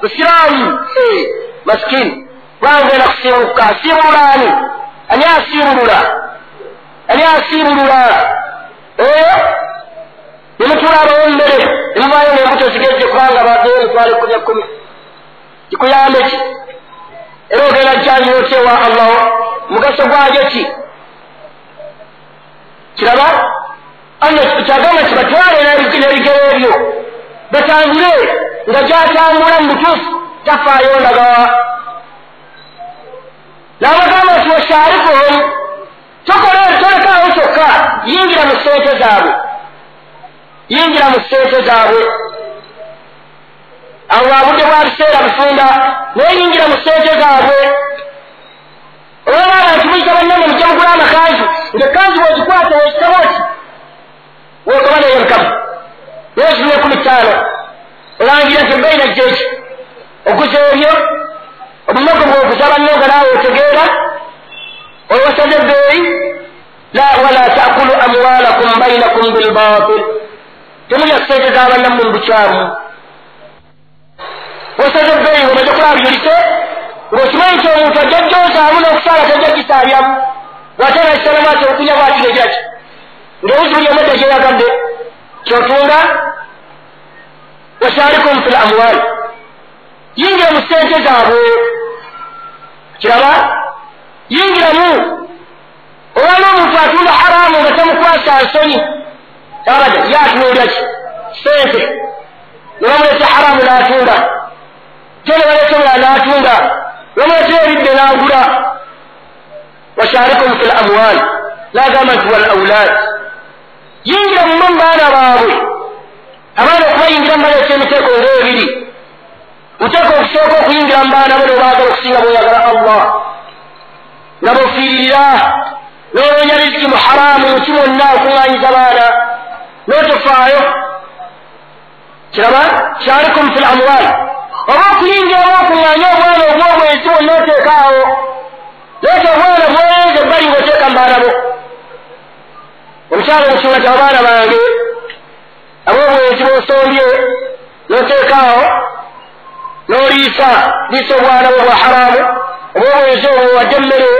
busiraamu masikini bangenda kusibuka asibulula ani ani asibulula ani asibulula eyo nemutula abawo emmere nemuvaayo nembuto zigejje kubanga bageyo emitwalo ekumi ekumi kikuyambe ki era ogenda janjira otyewa allahu mugaso gwajo ki? Kiraba? Kyagamba nti batwale n'ebigero ebyo batambule nga gyatambula mu butuufu tafaayo ndagawa n'abagamba nti washarikuhum tolekaawo kyokka yingira mu sente zaabwe yingira mu sente zaabwe awo bwabudde bwa biseera bufunda naye yingira mu sente zaabwe. Olaba abantu muyita bannange mujja mugula amakanzu ngaekanzu bwegikwata wekitabo ki? Wotoba naye mukamu naye ziri ekumi ttaano olangira nti ebbeyi najja eki oguza ebyo? Obumogo bwoguza banno nga naawe otegeera? Owasaze ebbeeyi? La wala taakulu amwalakum bainakum bilbatil temulya sente z'abannamu mu bukyamu wasaze ebbeeyi ngaomaze kulabyulise ng'okimanyi nti omuntu ajja jjozaamu n'okusaala tajja gisaabyamu wate naisala maaso okunya bwatigejaki ng'ewuzi buli omudda gyeyagadde kyotunda wasaalikum fi lamwali yingira mu sente zaabwe kiraba yingiramu olwali omuntu atunda haramu nga tamukwasa nsonyi abada yatunuulya ki sente nebamuleta haramu n'atunda tene baleta omulala n'atunda bamuletera ebidde n'agula wasaalikum fi lamwali nagamba nti walaulad yingira muno mu baana baabwe abaana okubayingira mu baleeta emiteeko ng'ebiri muteeka okusooka okuyingira mu baana bo nebaagala okusinga bweyagala allah. Nga bofiirira n'oloonya riziki mu haramu muki mwonna okuŋŋanyiza baana n'otofaayo kiraba kyalikum fi lamwali oba okuyingira oba okuŋŋanya obwana obwobwezi bwonna oteekaawo. Leeta obwana bwoyenza ebbali ng'oteeka mu baana bo. Omukyalo omusunga ti abaana bange ab'obwezi bwosombye n'oteekaawo n'oliisa liisa obwana bwo bwa haramu oba obwezi obwo wadde emmere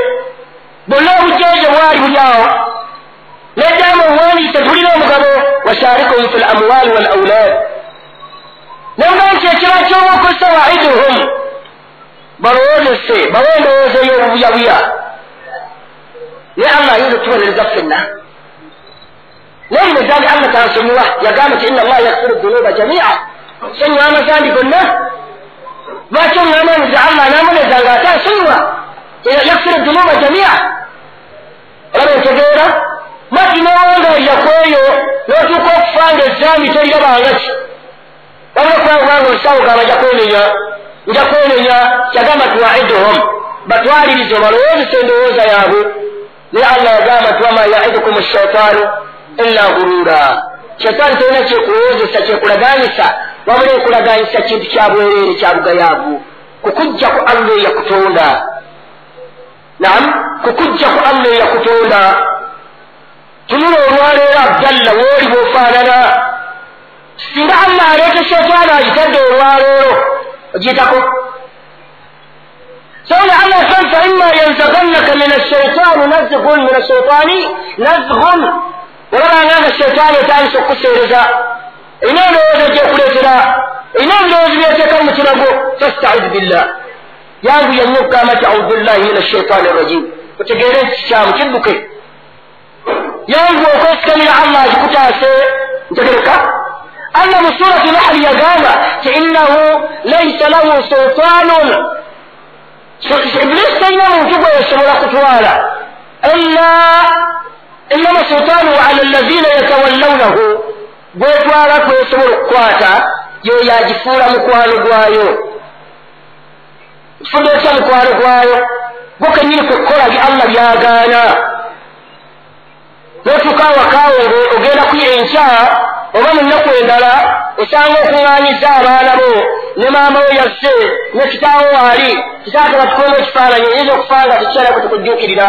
bonna obujjeje bwali buli awo. Neddamu obuwandiise tulina omugabo washaarikum fi lamwali walaulad namugaa nti ekira kyoba okozesa waiduhum balowoozese bawe endowooza ey'obubuyabuya naye allah ayinza okutubonereza ffenna naye lino zambi allah tansonyiwa yagamba nti inna allaha yakfiru dunuba jamia. Sonyiwa amazambi gonna lwaki oŋŋamanyiza allah namuneza nga ate asonyiwa yakfiru dunuba jamia. Olaba entegeera mati nowangaalira ku eyo n'otuuka okufa nga ezambi torirabanga ki wabula kubanga osawo gamba nja kwenenya nja kwenenya kyagamba tuwaiduhum batwalirize obalowoozesa endowooza yaabwe naye allah yagamba nti wama yaidukum shaitaanu illa gurura shaitaani tolina kyekulowoozesa kyekulaganyisa wabula ekulaganyisa kintu kyabwereere kyabugayaavu kukujjaku allah eyakutonda naam kukujjaku allah eyakutonda tunula olwaleero abdalla wooli bwofaanana singa allah aleeta shaitaani agitadde olwaleero ogiyitako سوي الله سن فإما ينزغنك من الشيطان نزغ من الشيطان نزغ ولما نام الشيطان يتعي سقص رزا إنا لوز جيكول سلا إنا لوز بيتك المتنبو فاستعذ بالله يا أبو ينوك ما تعوذ بالله من الشيطان الرجيم otegeere kikyamu kidduke yangu okwesikamira allah akikutaase ntegereka mu surati nahli yagamba ti innahu laisa lahu sultanun iblisi talina muntu gwe yasobola kutwala illa innama sultanu ala allazina yatawallawnahu gwetwala kwesobola okukwata yoyo agifuula mukwano gwayo kifudde ekya mukwano gwayo gwo kenyini kwekukola bye allah byagaana notuuka awakaawo ogenda kwira enkya oba mu nnaku endala osanga okuŋŋaanyiza abaana bo ne maama we yasse ne kitaawo waali kitaate batukwemu ekifaananyi oyinza okufa nga tekikyalako tukujjuukirira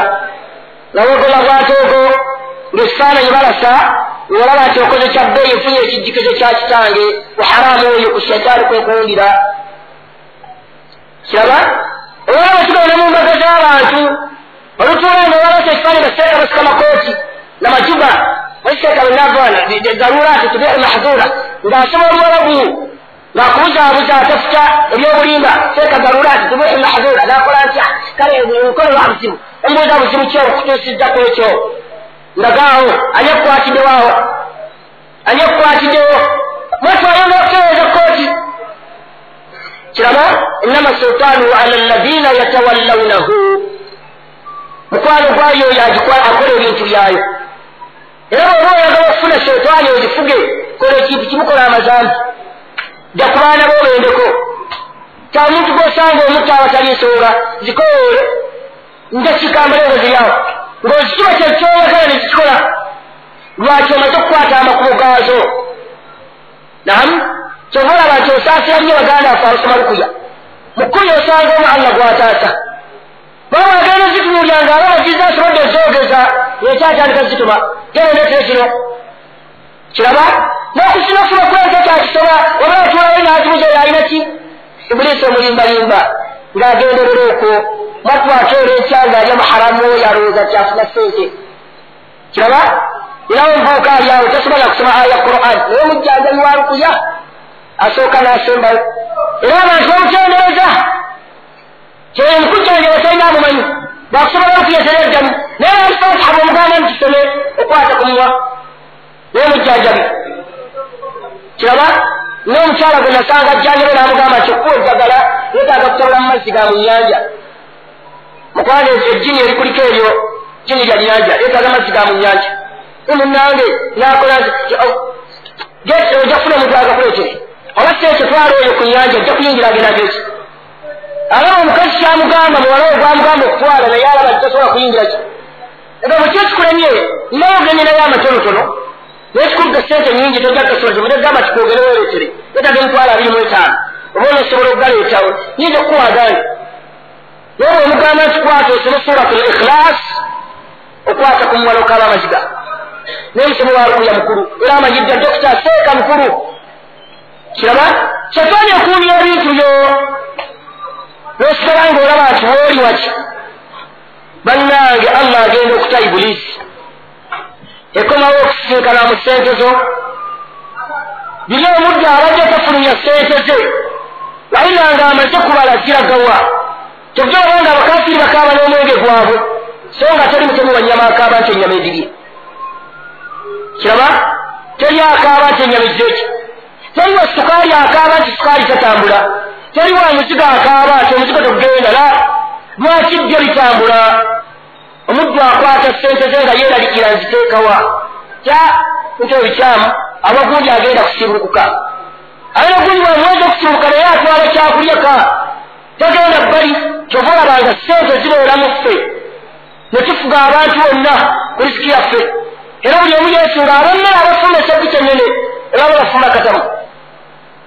nawegola bwatoogo ng'ekifaananyi balasa olaba nti okoze kya bbeeyi nfunye ekijjikizo kya kitange waharaamu oyo ku shayitaani kwekuwulira kiraba? Olaba tugenda mu mbaga z'abantu olutuula nga balasa ekifaananyi baseeka basika makooti namajuba waiseka wenavana darurati tubihi mahdura ng'asobola olwalabu ng'akubuzaabuza atafuta ebyobulimba seeka darurati tubihi mahdura nakola ntya kale nkola lwa buzibu embuuza buzibu kyo okutuusizzaku ekyo ndagaawo ani ekukwatiddewawo ani ekukwatiddewo mwetwayo n'okutereeza kooti kiraba innama sultaanu ala allazina yatawallawnahu. Mukwano gwayo oyo akola ebintu byayo era bwoba oyagala okufuna shetaani ogifuge kola ekintu kimukola amazambi jja ku baana boobendeko kya muntu gwosanga omutta abatali nsonga zikoole nja kikambale ngo ziryawo ng'ozikiba kyekyoyagala nekikikola lwaki omaze okukwata amakubo gaazo namu kyova olaba nti osaasira nnyo baganda afe abasoma lukuya mukkuya osanga omu allah gwataasa baba agenda zitunuulyanga aba baziza asobodde ozoogeza yekyatandika zituma gendetere kino kiraba n'okusinafuna kwekyo kyakisoba oba atulayo n'azibuza oyo alina ki ibulisi omulimbalimba ng'agenderera okwo matwakeera ekya ng'alya muharamu oyo alowooza kyafuna sente kiraba era omuvuuka ali awo tasobola kusoma aya quran. Naye omujjanjabi wa lukuya asooka n'asembayo era abantu bamutendereza kyeyo omukujjanjaba talina amumanyi bakusobola okuyeterera eddamu naye alifatiha bwomugamba nti kisome okwata ku muwa naye omujjanjabi kiraba n'omukyala gwe nasanga ajjanjabe n'amugamba nti okuwa eddagala yeetaaga kutabula mu mazzi ga mu nyanja mukwana ejjini erikuliko eryo jjini lya nyanja yeetaaga mazzi ga mu nyanja emunange nakola nti ojja kufuna omuntu agakuleetere oba seekyo twala oyo ku nyanja ojja kuyingira agenda geki alaba omukazi kyamugamba muwala we gwamugamba okutwala naye alaba tasobola kuyingira ki ega bwekyo kikulemye naye ogenye naye amatonotono naye kikuluga sente nyingi tojja kugasola kyomudde gamba kikwogere wereetere yetaga emitwalo abiri mu etaano oba onosobola okugaleetawo nyinza okukuwagandi naye bwomugamba nti kwata osome surat l ikhilas okwata ku muwala okaaba amaziga naye musomo walukuya mukulu era amanyidda dokita seeka mukulu kiraba kyetwanya okuwulya ebintu byo nosigala ngaolaba nti wooli waki bannange allah agenda okuta ibulisi ekomawo okusisinkana mu sente zo. Biri omudde abadde tafulumya sente ze. Wayina nga amaze kubala ziragawa kyokka oba nga abakafiri bakaaba n'omwenge gwabwe. So nga teri mutemu wanyama akaaba nti enyama edirye kiraba? Teri akaaba nti enyama edireki teri wa sukaali akaaba nti sukaali tatambula? Teri wa muzigo akaaba nti omuzigo tegugenda la? Lwaki ddyo litambula omuddu akwata sente ze nga yeeralikira nziteekawa kya nti ebikyamu abagundi agenda kusibulukuka aye ogundi bwamweza okusibuluka naye atwala kyakulyaka tagenda bbali kyova olabanga sente zibeeramu ffe ne tufuga abantu bonna ku risiki yaffe era buli omu yeesunga abemmere abafumba esabbi kyenene ebaba bafumba katamu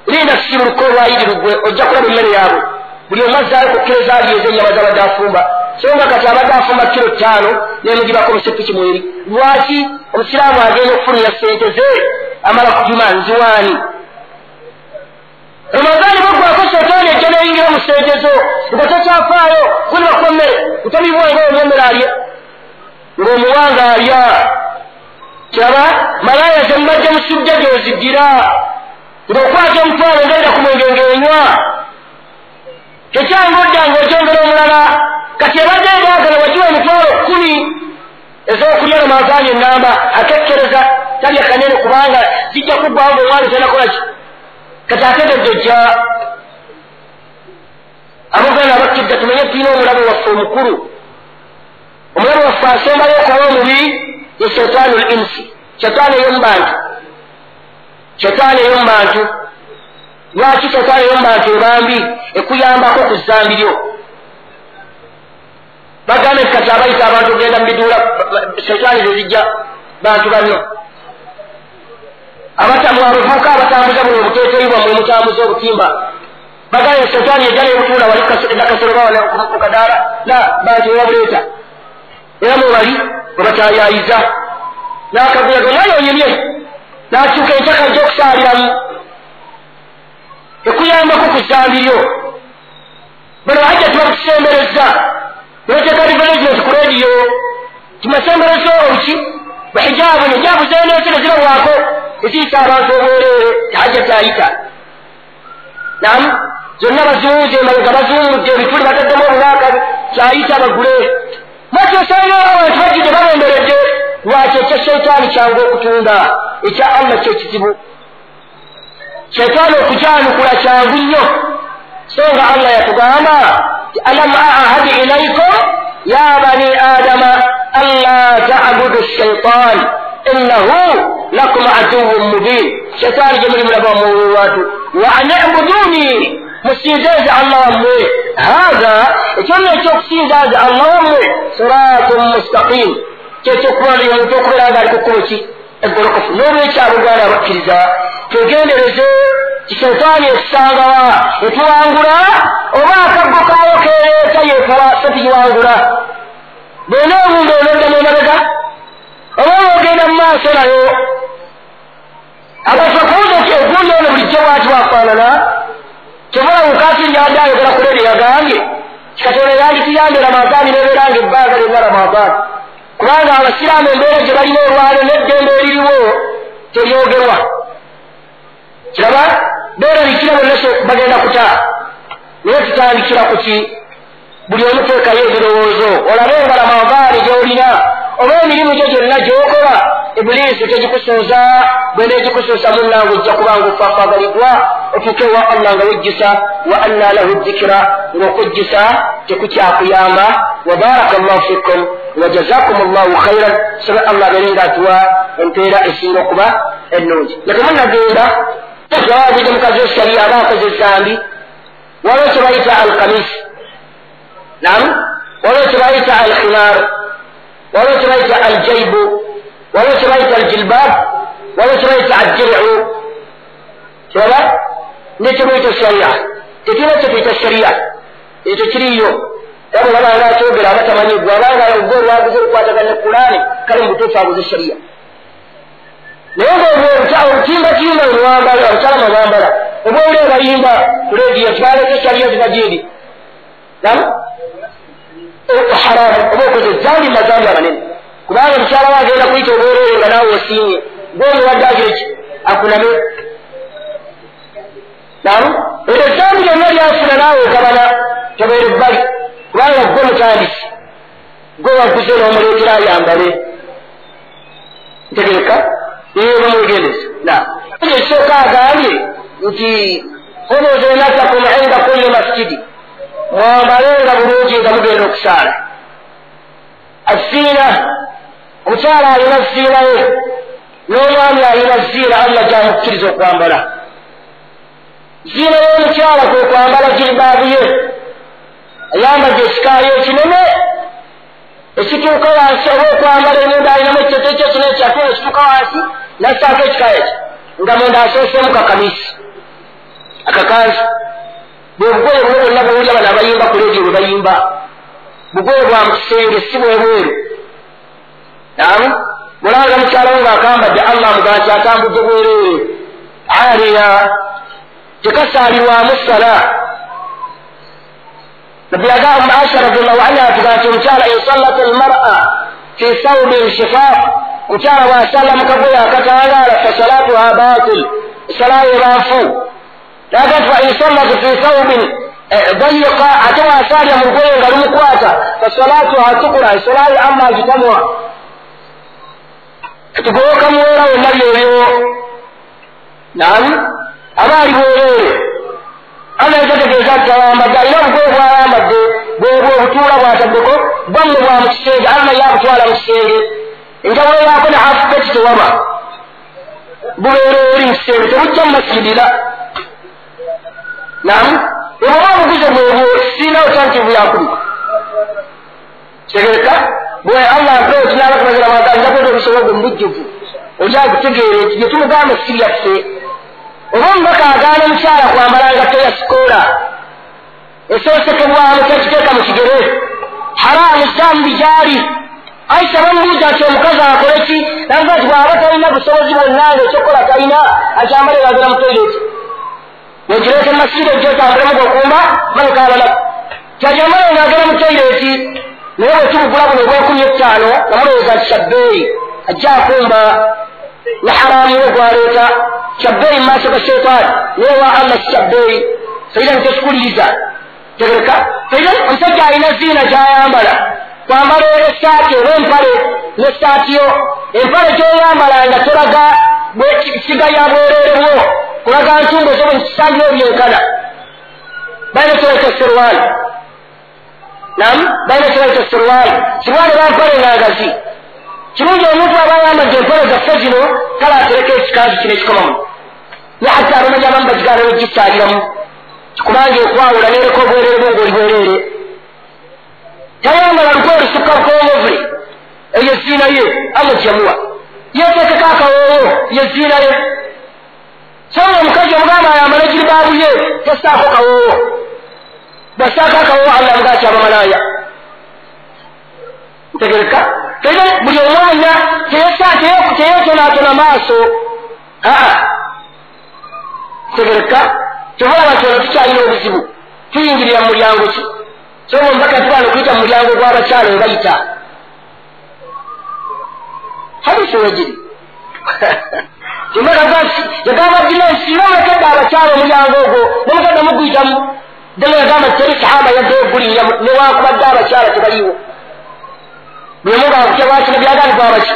linda tusibuluka olwayiri lugwe ojja kulaba emmere yaabwe buli omu azzaayo ku kiro zaalieza ennyama zabadde afumba so nga kati abadde afumba kiro ttaano nemugibako omusepiki mweri lwaki omusiraamu agenda okufunira sente ze amala kujuma nziwaani? Ramadaani bwegwako setaani ejja neyingira mu sente zo nga takyafaayo kulibaku emmere utabibwa nga omu emmere alya? Ng'omuwanga alya. Kiraba malaaya zemmajja musujja gyozidira ng'okwata omutwalo ngenda ku mwenge ng'enywa. Kyekyanga oddanga okyongera omulala kati ebadde ebyagala wagiwa emitwalo kkumi ez'okulya lamazaani enamba akekkereza talya kanene kubanga zijja kuggwawo ngaomwana tenakolaki kati ategedde ojja abuganda abakkidda tumenye tulina omulabe waffe omukulu omulabe waffe asembayo okuba omubi ye shetaani l insi shetaani ey'omubantu shetaani ey'omubantu lwaki shetaani ey'omubantu ebambi ekuyambako ku zambi lyo bagambe kati abayita abantu ogenda mu biduula shetaani zezijja bantu banno abavuuka abatambuza buno obuteeteyi bwammwe mutambuza obutimba. Bagaye setaani ejja nebutuula wali nakasoloba ku kadaala na bantu ebabuleeta era mwebali webatayayiza nakaguyaga omwana onyumye? Nakyuka enkyaka ejja okusaaliramu ekuyambako ku zambiryo bano hajja tuba kukisembereza nebateeka development ku rediyo kimasemberezo obuki bahijaabu nijaabu zeneesere zirabwako eziyita abantu obwereere hajja tayita. Namu zonna baziwuze emabega baziwumudde ebituli bataddemu obulaaka kyayita bagule. Mwati osanga abantu bajjudde babemberedde lwaki ekya sheitaani kyangu okutunda ekya allah kyekizibu sheitaani okujanukula kyangu nnyo. So nga allah yatugamba alam ahadi ilaikum ya bani adama anla tabudu shaitan innahu lakum aduwun mubin sheitaani gyemuli mulaba wamuwewatu wa an ibuduni musinzeze allah wammwe hatha ekyonna ekyokusinzaze allah wammwe siratun mustaqim kyekyokubalira omuntu okubeera nga ali kukoki eggolokofu n'olwekyabuganda abakkiriza twegendereze kisetaani etusangawa etuwangula oba akaggo kaayo kereeta yetuwa setugiwangula bwena obunda onoddamu emabega oba ogenda mu maaso nayo abantu bakubuza nti ogundi ono bulijjo bwati bwafaanana kyobula mukafiri yadde ayogera ku ledi yagambye kikatonda yandikiyambye ramadaani nebeera nga ebbanga lyonna ramadaani kubanga abasiraamu embeera gye balina olwalo n'eddembe eririwo teryogerwa kiraba beerabikira bonna bagenda kuta. Naye tutandikira ku ki? Buli omu teekayo ebirowoozo. Olabe nga ramadaani gy'olina oba emirimu gyo gyonna gy'okola ibuliisi tegikusooza bweneegikusuusa munnange ojja kubanga ofaafagalibwa otuuke wa allah nga wejjusa wa anna lahu dhikira ng'okujjusa tekukyakuyamba wa baraka llahu fikum wa jazakum llahu khairan sobe allah abeere nga atuwa empeera esinga okuba ennungi. Netemunagenda awabudde mukazi wesariya aba akoze esambi waliwo kyebayita alkamisi nam waliwo kyebayita alkhinar waliwo kyebayita aljaibu waliwo kyebayita aljilbab. Waliwo kyebayita addiricu kiraba nekyemuyita sharia. Tekirina kyetuyita sharia. Ekyo kiriyo abo babanga akyogera abatamanyi gwe abanga ogwe olwaguze okukwatagana kulaani kale mubutuufu aguze sharia naye nga obutimbatimba niwambala abakyalama bambala oba oli abayimba kulediyo tibaleke sharia ziba gindi nam haramu oba okoze zambi mazambi amanene kubanga mukyala we agenda kuyita obwerere nga naawe osiimye gwomuwadde ageki akuname nam eryo zambi lyonna lyafuna naawe ogabana tobeere ebbali kubanga gwe mutandisi gwe waguze n'omuleetera ayambale ntegereka mwegendeza na ekisooka agambye nti hunuze nasakum inda kulli masjidi. Mwambalenga bulungi nga mugenda okusaala aziina omukyala alina ziina ye n'omwami alina ziina allah gyamukkiriza okwambala ziina y'omukyala kwe kwambala jiribaabu ye ayambaza ekikaayo ekinene ekituuka wansi oba okwambala emunda alinamu ekiteto ekyo kino ekyatu ekituuka wansi nassaako ekikaayo ekyo nga munda asooseemu kakamisi akakanzi bwe bugoye buno bwonna bwewulya bano abayimba ku leediyo bwe bayimba bugoye bwa mukisenge si bwebweru namu mulanga mukyalawo ng'akambadde allah mugamba nti atambudde bwereere aliya tekasaalirwamu sala nabbi yagamba aisha radiallahu anha atugaa nti omukyala insallat almar'a fi saubin shifaaf mukyala bw'asalla mu kagoye akatangaala fa salatuha batil esalayo ebanfu naga nti fa insallat fi saubin dayika ate wasalya mu lugoye nga lumukwata fasalatu atukula esolayo amma agitamwa tugowoka muwera wonna byebyo nam aba bwereere anaetegeeza nti ayambadde alina obugoye bwayambadde bwebwo obutuula bwataddeko bwamme bwa mu kisenge alla yabutwala mu kisenge. Enjawulo yaako ne hafupeti tewaba. Bubeera eri mu kisenge tebujja mu masigidira nam ebwoba obuguze bwebwo sirina otantivu yakuli tegereka bwe allah mpe okinaba kubagira magazakweta obusobogwe mubujjuvu oli agutegeere nti gyetumugamba si byaffe oba omubaka agaana omukyala kwambala ngatto ya sikoola esosekebwamu kyekiteeka mu kigere. Haramu saamu bijali aisha bamubuuza nti omukazi akole ki? Naga nti bwaba talina busobozi bwonna nga ekyokola talina akyambale bagera mu toireti nekireeta emasiri egyotambulemu gokumba malekabala kyakyambale ngaagera mu toireti naye bwetubugula buno obwenkumi ettaano namulowooza nti kyabbeeyi ajja akumba ne haramu we gwaleeta kyabbeeyi mu maaso ga sheitaani naye wa allah si kyabbeeyi faida nitekikuliriza tegereka faida omusajja alina ziina gyayambala kwambala esaati oba empale nesaatiyo empale gyoyambala nga tolaga siga ya bwereere bwo kulaga ntungo zo bwenkisangiro byenkana balina kyolaita serwali nam balina kyolaita serwali serwali bampale nagazi kirungi omuntu aba ayambadde empale zaffe zino kale atereka ekikanzu kino ekikomamu ne ate abamanya abamu bagigaana negisaaliramu kubanga ekwawula nereka obwereere bwe ngaoli bwereere tayambala lukoye lusukka lukongovule eyo ziina ye amugyamuwa yetekeko akawoowo ye ziina ye. Songa omukazi omugamba ayambala egiribaabu ye tasaako kawoowo bwasaako akawoowo allah mugaa kyabamalaaya ntegereka era buli omwanya teyetonatona maaso aa tegereka tebulaba nti ono tukyalina obuzibu tuyingirira mu mulyango ki songa omubaka tubaana okuyita mu mulyango gw'abakyala we bayita hadisi wegiri yagamba dina nsiira omukedde abakyala omulyango ogwo nomukadde muguyitamu ddala yagamba teri sahaba yadde ogulinnya newakubadde abakyala tebaliiwo bwemuga kyabakino byagambibwa abaki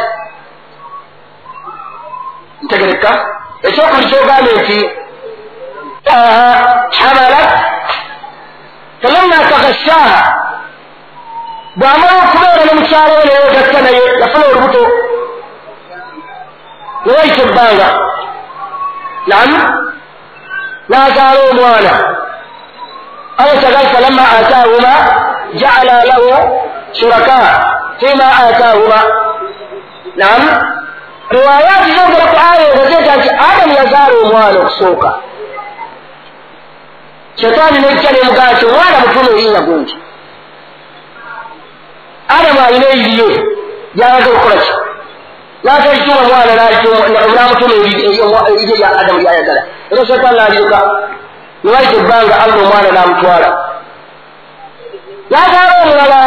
ntegereka ekyokuli kyogambe nti hamalat falamma tagashaha bwamala okubeera nemukyalo we neyogatta naye yafuna olubuto newayita ebbanga nam nazaala omwana allah tagali falamma ataahuma jaala lahu shuraka fima ataahuma nam riwayati zongera ku aya ezazeeta nti adamu yazaala omwana okusooka shetaani nejja nemugaa nti omwana mutuma erinnya gungi adamu alina eririye yalaga okukola ki natalituma omwana namutuma erirye lya adamu lyayagala era shetaani naliruka niwaita ebbanga allah omwana namutwala nazaala omulala